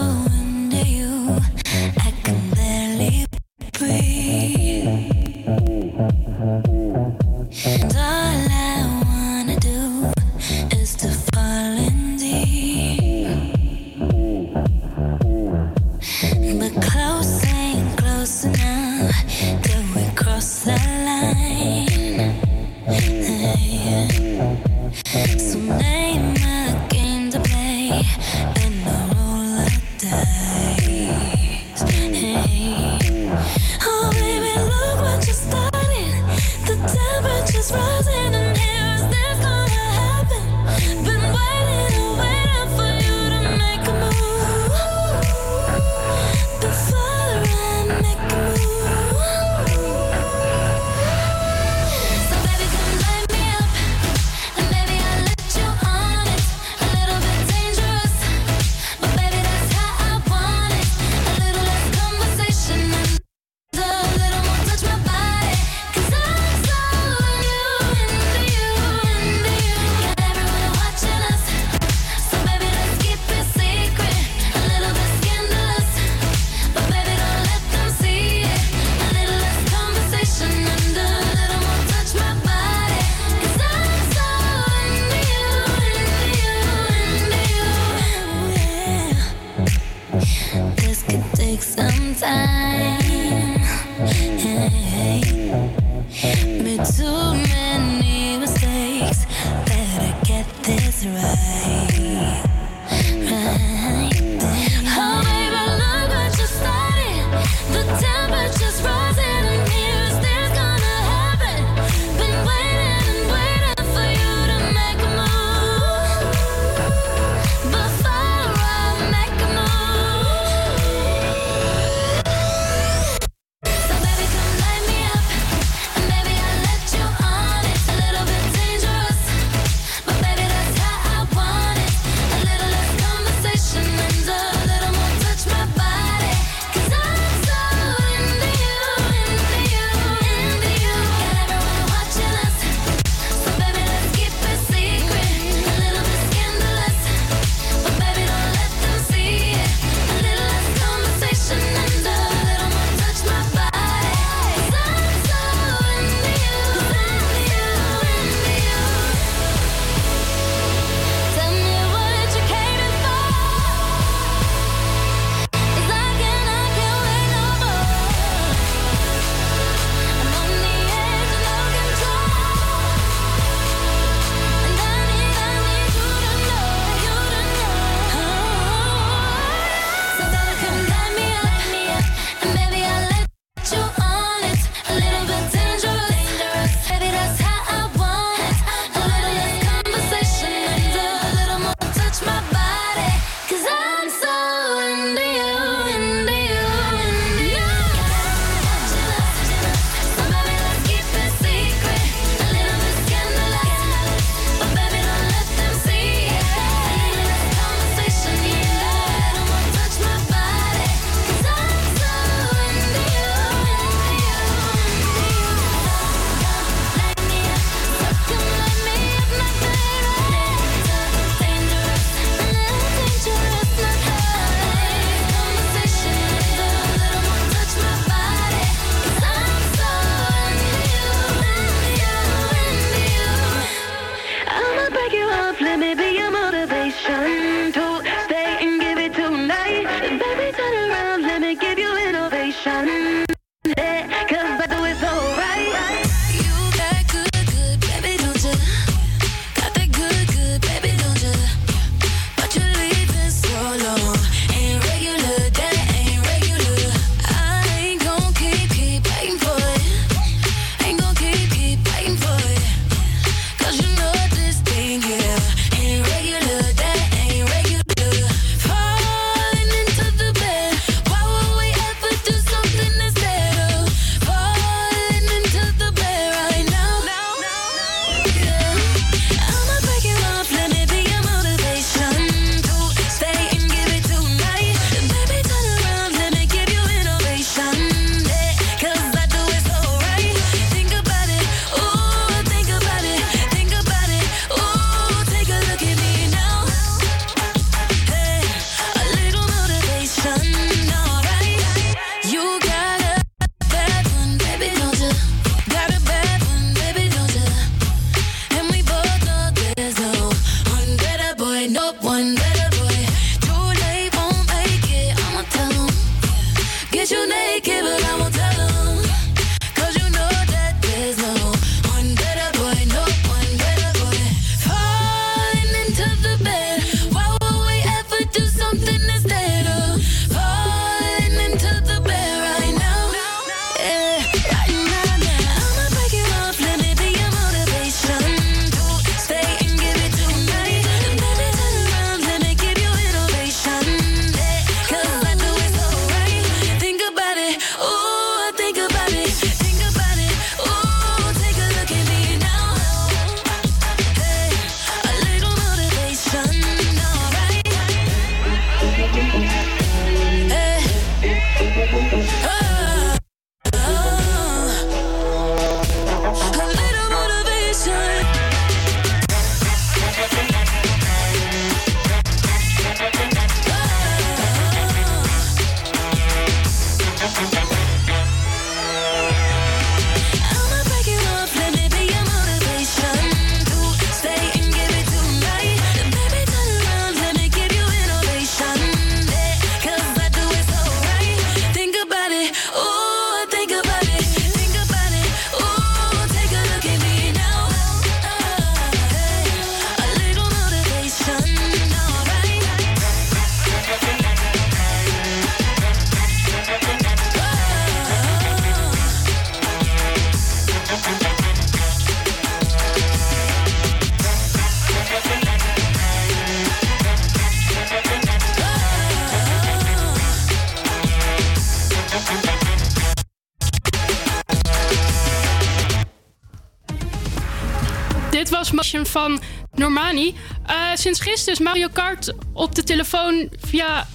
sinds gisteren is Mario Kart op de telefoon via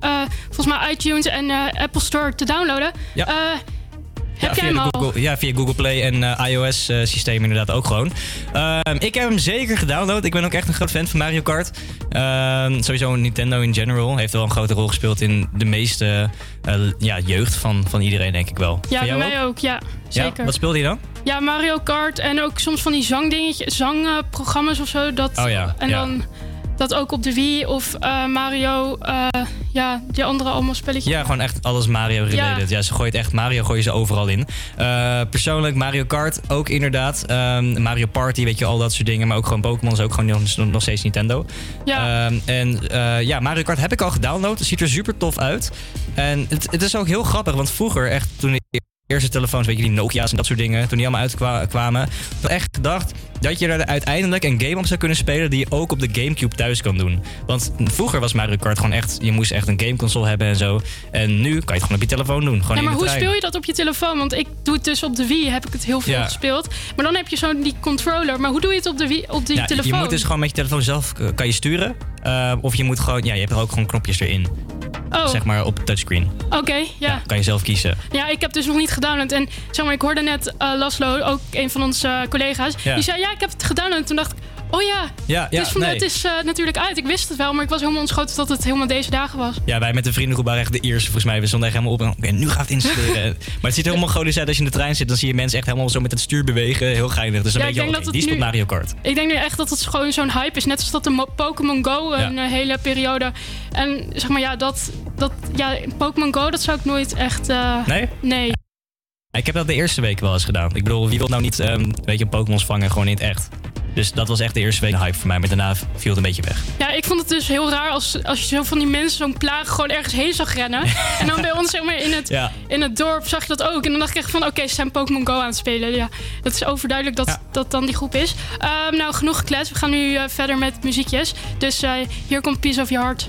eh, volgens mij iTunes en eh, Apple Store te downloaden. Ja. Eh, heb Ja, jij hem al? Google, ja, via Google Play en iOS-systeem inderdaad ook gewoon. Ehm, ik heb hem zeker gedownload. Ik ben ook echt een groot fan van Mario Kart. Ehm, sowieso Nintendo in general heeft wel een grote rol gespeeld in de meeste ja, jeugd van, van iedereen, denk ik wel. Ja, Van bij jou mij ook. Ja, zeker. Ja, wat speelde je dan? Ja, Mario Kart en ook soms van die zangdingetjes, zangprogramma's of zo. Dat, Oh ja, En ja. dan dat ook op de Wii of eh, Mario, eh, ja, die andere allemaal spelletjes. Ja, gewoon echt alles Mario-related. Ja. ze gooit echt Mario gooien ze overal in. Eh, persoonlijk Mario Kart ook inderdaad. Ehm, Mario Party, weet je, al dat soort dingen. Maar ook gewoon Pokémon is ook gewoon nog, nog steeds Nintendo. Ja. Ehm, en ja, Mario Kart heb ik al gedownload. Het ziet er super tof uit. En het, het is ook heel grappig, want vroeger echt toen ik eerste telefoons, weet je, die Nokia's en dat soort dingen, toen die allemaal uitkwamen, ik echt gedacht dat je er uiteindelijk een game op zou kunnen spelen die je ook op de Gamecube thuis kan doen. Want vroeger was Mario Kart gewoon echt, je moest echt een gameconsole hebben en zo. En nu kan je het gewoon op je telefoon doen. Gewoon Ja, in maar de hoe trein. speel je dat op je telefoon? Want ik doe het dus op de Wii, heb ik het heel veel Ja. gespeeld. Maar dan heb je zo'n die controller. Maar hoe doe je het op, de Wii, op die Ja, telefoon? Je moet dus gewoon met je telefoon zelf eh, kan je sturen. Eh, of je moet gewoon, ja, je hebt er ook gewoon knopjes erin. Oh. Zeg maar op touchscreen. Oké, ja. Kan je zelf kiezen. Ja, ik heb dus nog niet gedownload. En zeg maar, ik hoorde net eh, Laslo, ook een van onze eh, collega's. Ja. Die zei, ja, ik heb het gedownload. En toen dacht ik, oh ja, Ja, ja, het is, van- nee. het is eh, natuurlijk uit. Ik wist het wel, maar ik was helemaal ontschoten dat het helemaal deze dagen was. Ja, wij met de vriendengroep waren echt de eerste volgens mij. We stonden echt helemaal op en nu gaan we het installeren. maar het ziet er helemaal gewoon uit als je in de trein zit. Dan zie je mensen echt helemaal zo met het stuur bewegen. Heel geinig. Dus een Ja, beetje, denk oké, dat die speelt Mario Kart. Ik denk nu echt dat het gewoon zo'n hype is. Net als dat de Mo- Pokémon Go een Ja. eh, hele periode. En zeg maar, ja, dat, dat ja, Pokémon Go, dat zou ik nooit echt. eh, Nee? Nee. Ik heb dat de eerste week wel eens gedaan. Ik bedoel, wie wil nou niet ehm, weet je, Pokémons vangen gewoon in het echt? Dus dat was echt de eerste week een hype voor mij. Maar daarna viel het een beetje weg. Ja, ik vond het dus heel raar als, als je zo van die mensen zo'n plaag gewoon ergens heen zag rennen. en dan bij ons zeg maar in het, Ja. in het dorp zag je dat ook. En dan dacht ik echt van, oké, ze zijn Pokémon Go aan het spelen. Ja, dat is overduidelijk dat dat dan die groep is. Ehm, nou, genoeg gekletst. We gaan nu eh, verder met muziekjes. Dus eh, hier komt Piece of Your Heart.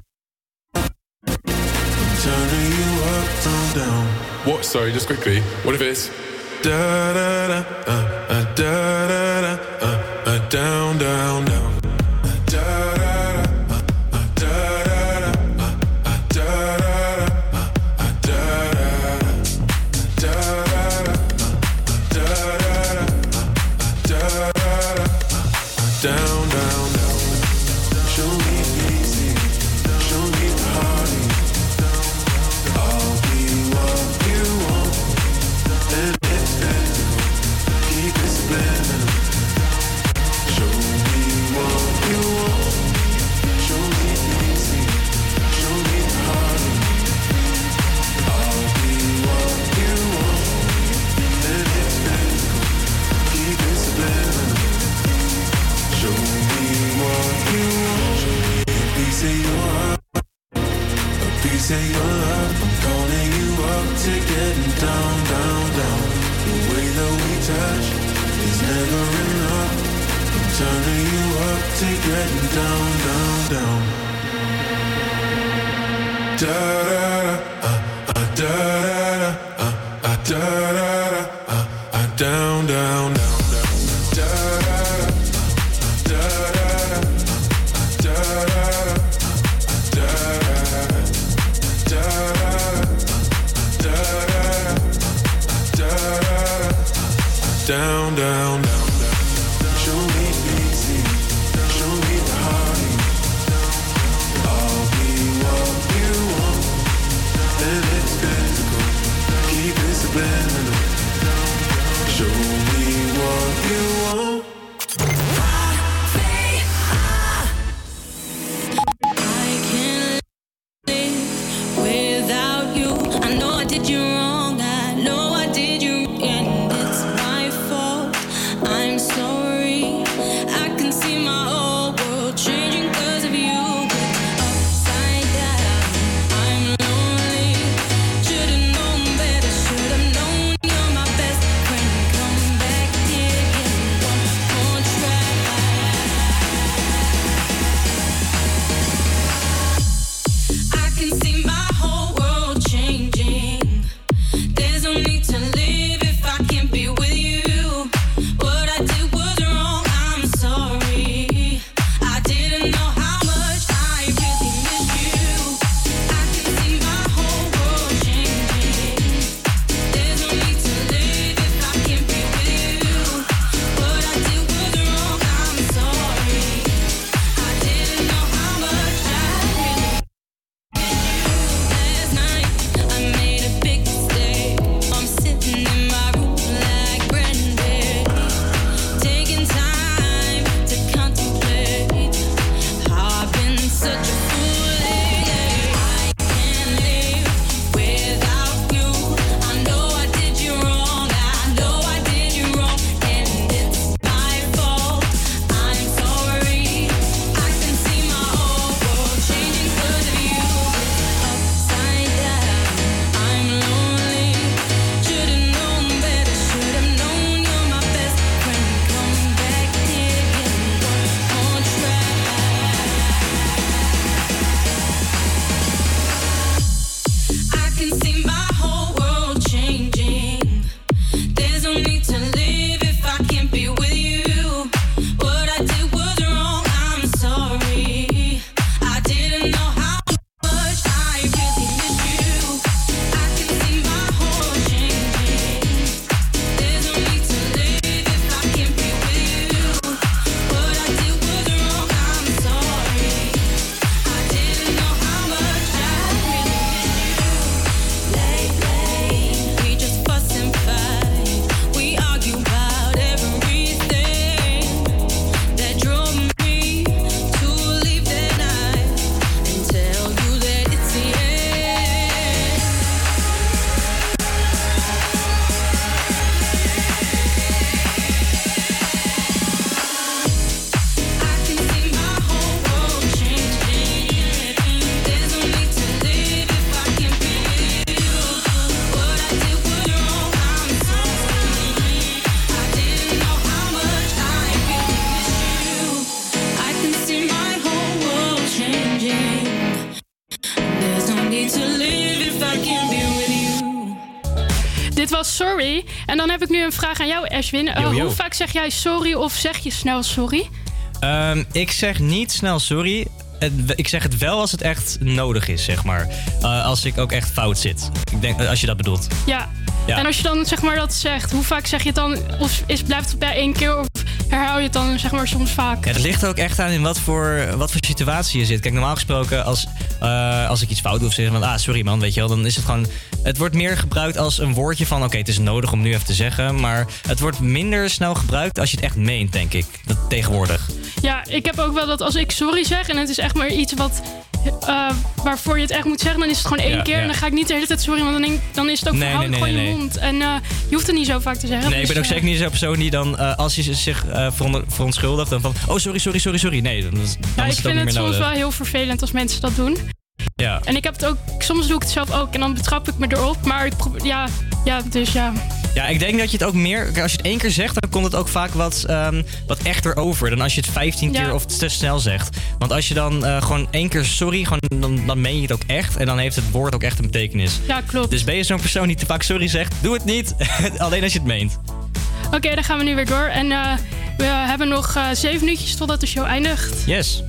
Turning you down. What? Sorry, just quickly. What if it's Da da da, uh, uh, da da da, uh, uh, down, down, down. Of your love, I'm calling you up to getting down, down, down. The way that we touch is never enough. I'm turning you up to getting down, down, down. Da da da, uh, uh, da da da, uh, uh, da da da, uh, down, down, down, down. Down, down, heb ik nu een vraag aan jou, Ashwin. Eh, Yo, yo. Hoe vaak zeg jij sorry of zeg je snel sorry? Ehm, ik zeg niet snel sorry. Ik zeg het wel als het echt nodig is, zeg maar. Eh, als ik ook echt fout zit. Ik denk, als je dat bedoelt. Ja. Ja. En als je dan zeg maar dat zegt, hoe vaak zeg je het dan? Of is, blijft het bij één keer of herhaal je het dan zeg maar soms vaak? Ja, het ligt er ook echt aan in wat voor, wat voor situatie je zit. Kijk, normaal gesproken, als, eh, als ik iets fout doe of zeg van, ah, sorry man, weet je wel, dan is het gewoon. Het wordt meer gebruikt als een woordje van, oké, het is nodig om nu even te zeggen. Maar het wordt minder snel gebruikt als je het echt meent, denk ik. Dat, tegenwoordig. Ja, ik heb ook wel dat als ik sorry zeg en het is echt maar iets wat. eh, waarvoor je het echt moet zeggen, dan is het gewoon één Ja, keer. ja. En dan ga ik niet de hele tijd sorry, want dan, denk, dan is het ook Nee, gewoon je mond. En eh, je hoeft het niet zo vaak te zeggen. Nee, ik dus, ben ook eh, zeker niet zo'n persoon die dan, als hij zich veron- verontschuldigt, dan van, oh, sorry, sorry, sorry, sorry. Nee, dan, is- dan Ja, is ik het ook vind het soms wel heel vervelend als mensen dat doen. Ja. En ik heb het ook, soms doe ik het zelf ook en dan betrap ik me erop. Maar ik probeer, ja, ja, dus ja. Ja, ik denk dat je het ook meer. Als je het één keer zegt, dan komt het ook vaak wat, ehm, wat echter over. Dan als je het 15 Ja. keer of te snel zegt. Want als je dan eh, gewoon één keer sorry, gewoon, dan, dan meen je het ook echt. En dan heeft het woord ook echt een betekenis. Ja, klopt. Dus ben je zo'n persoon die te vaak sorry zegt, doe het niet. Alleen als je het meent. Oké, dan gaan we nu weer door. En eh, we hebben nog eh, zeven minuutjes totdat de show eindigt. Yes.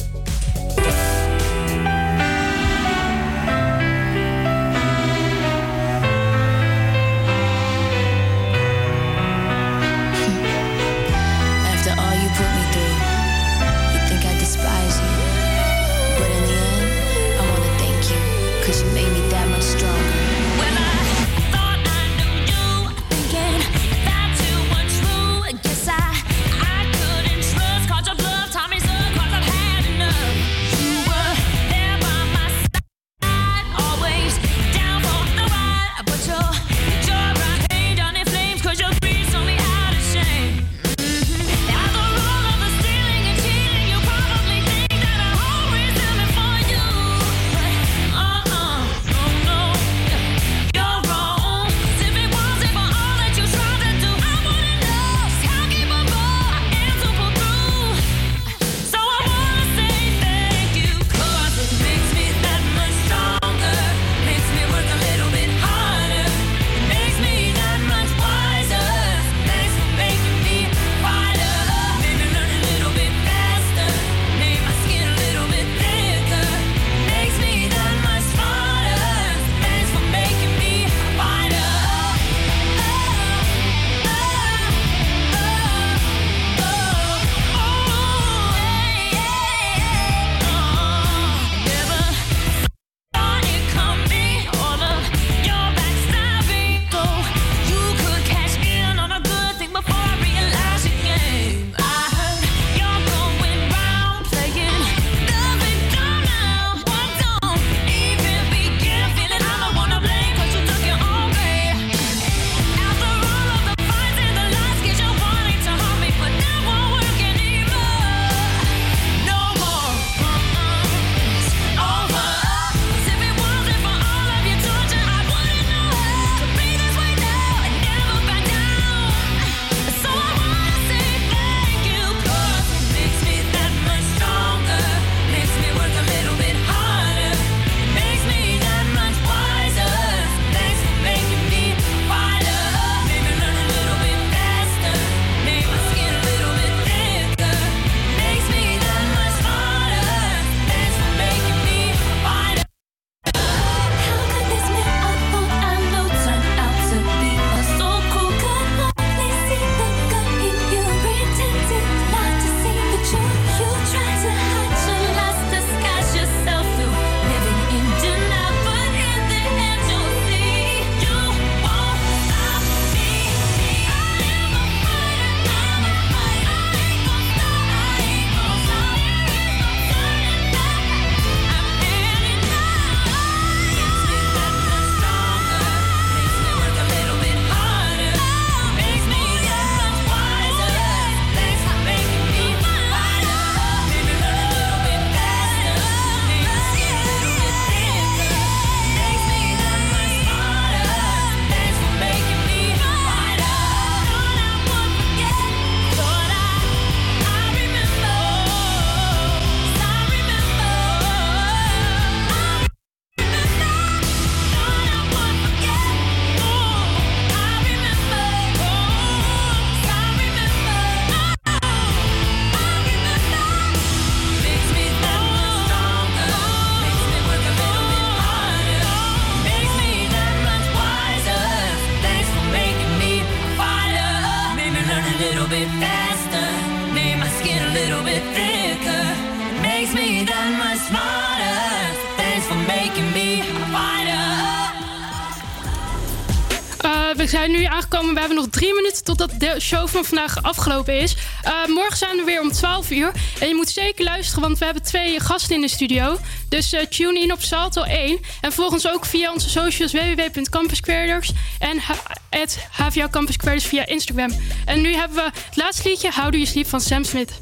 dat de show van vandaag afgelopen is. Uh, morgen zijn we weer om 12 uur. En je moet zeker luisteren, want we hebben twee gasten in de studio. Dus eh, tune in op Salto 1. En volg ons ook via onze socials www.campusquaders en het Campus via Instagram. En nu hebben we het laatste liedje, How Do You Sleep van Sam Smith.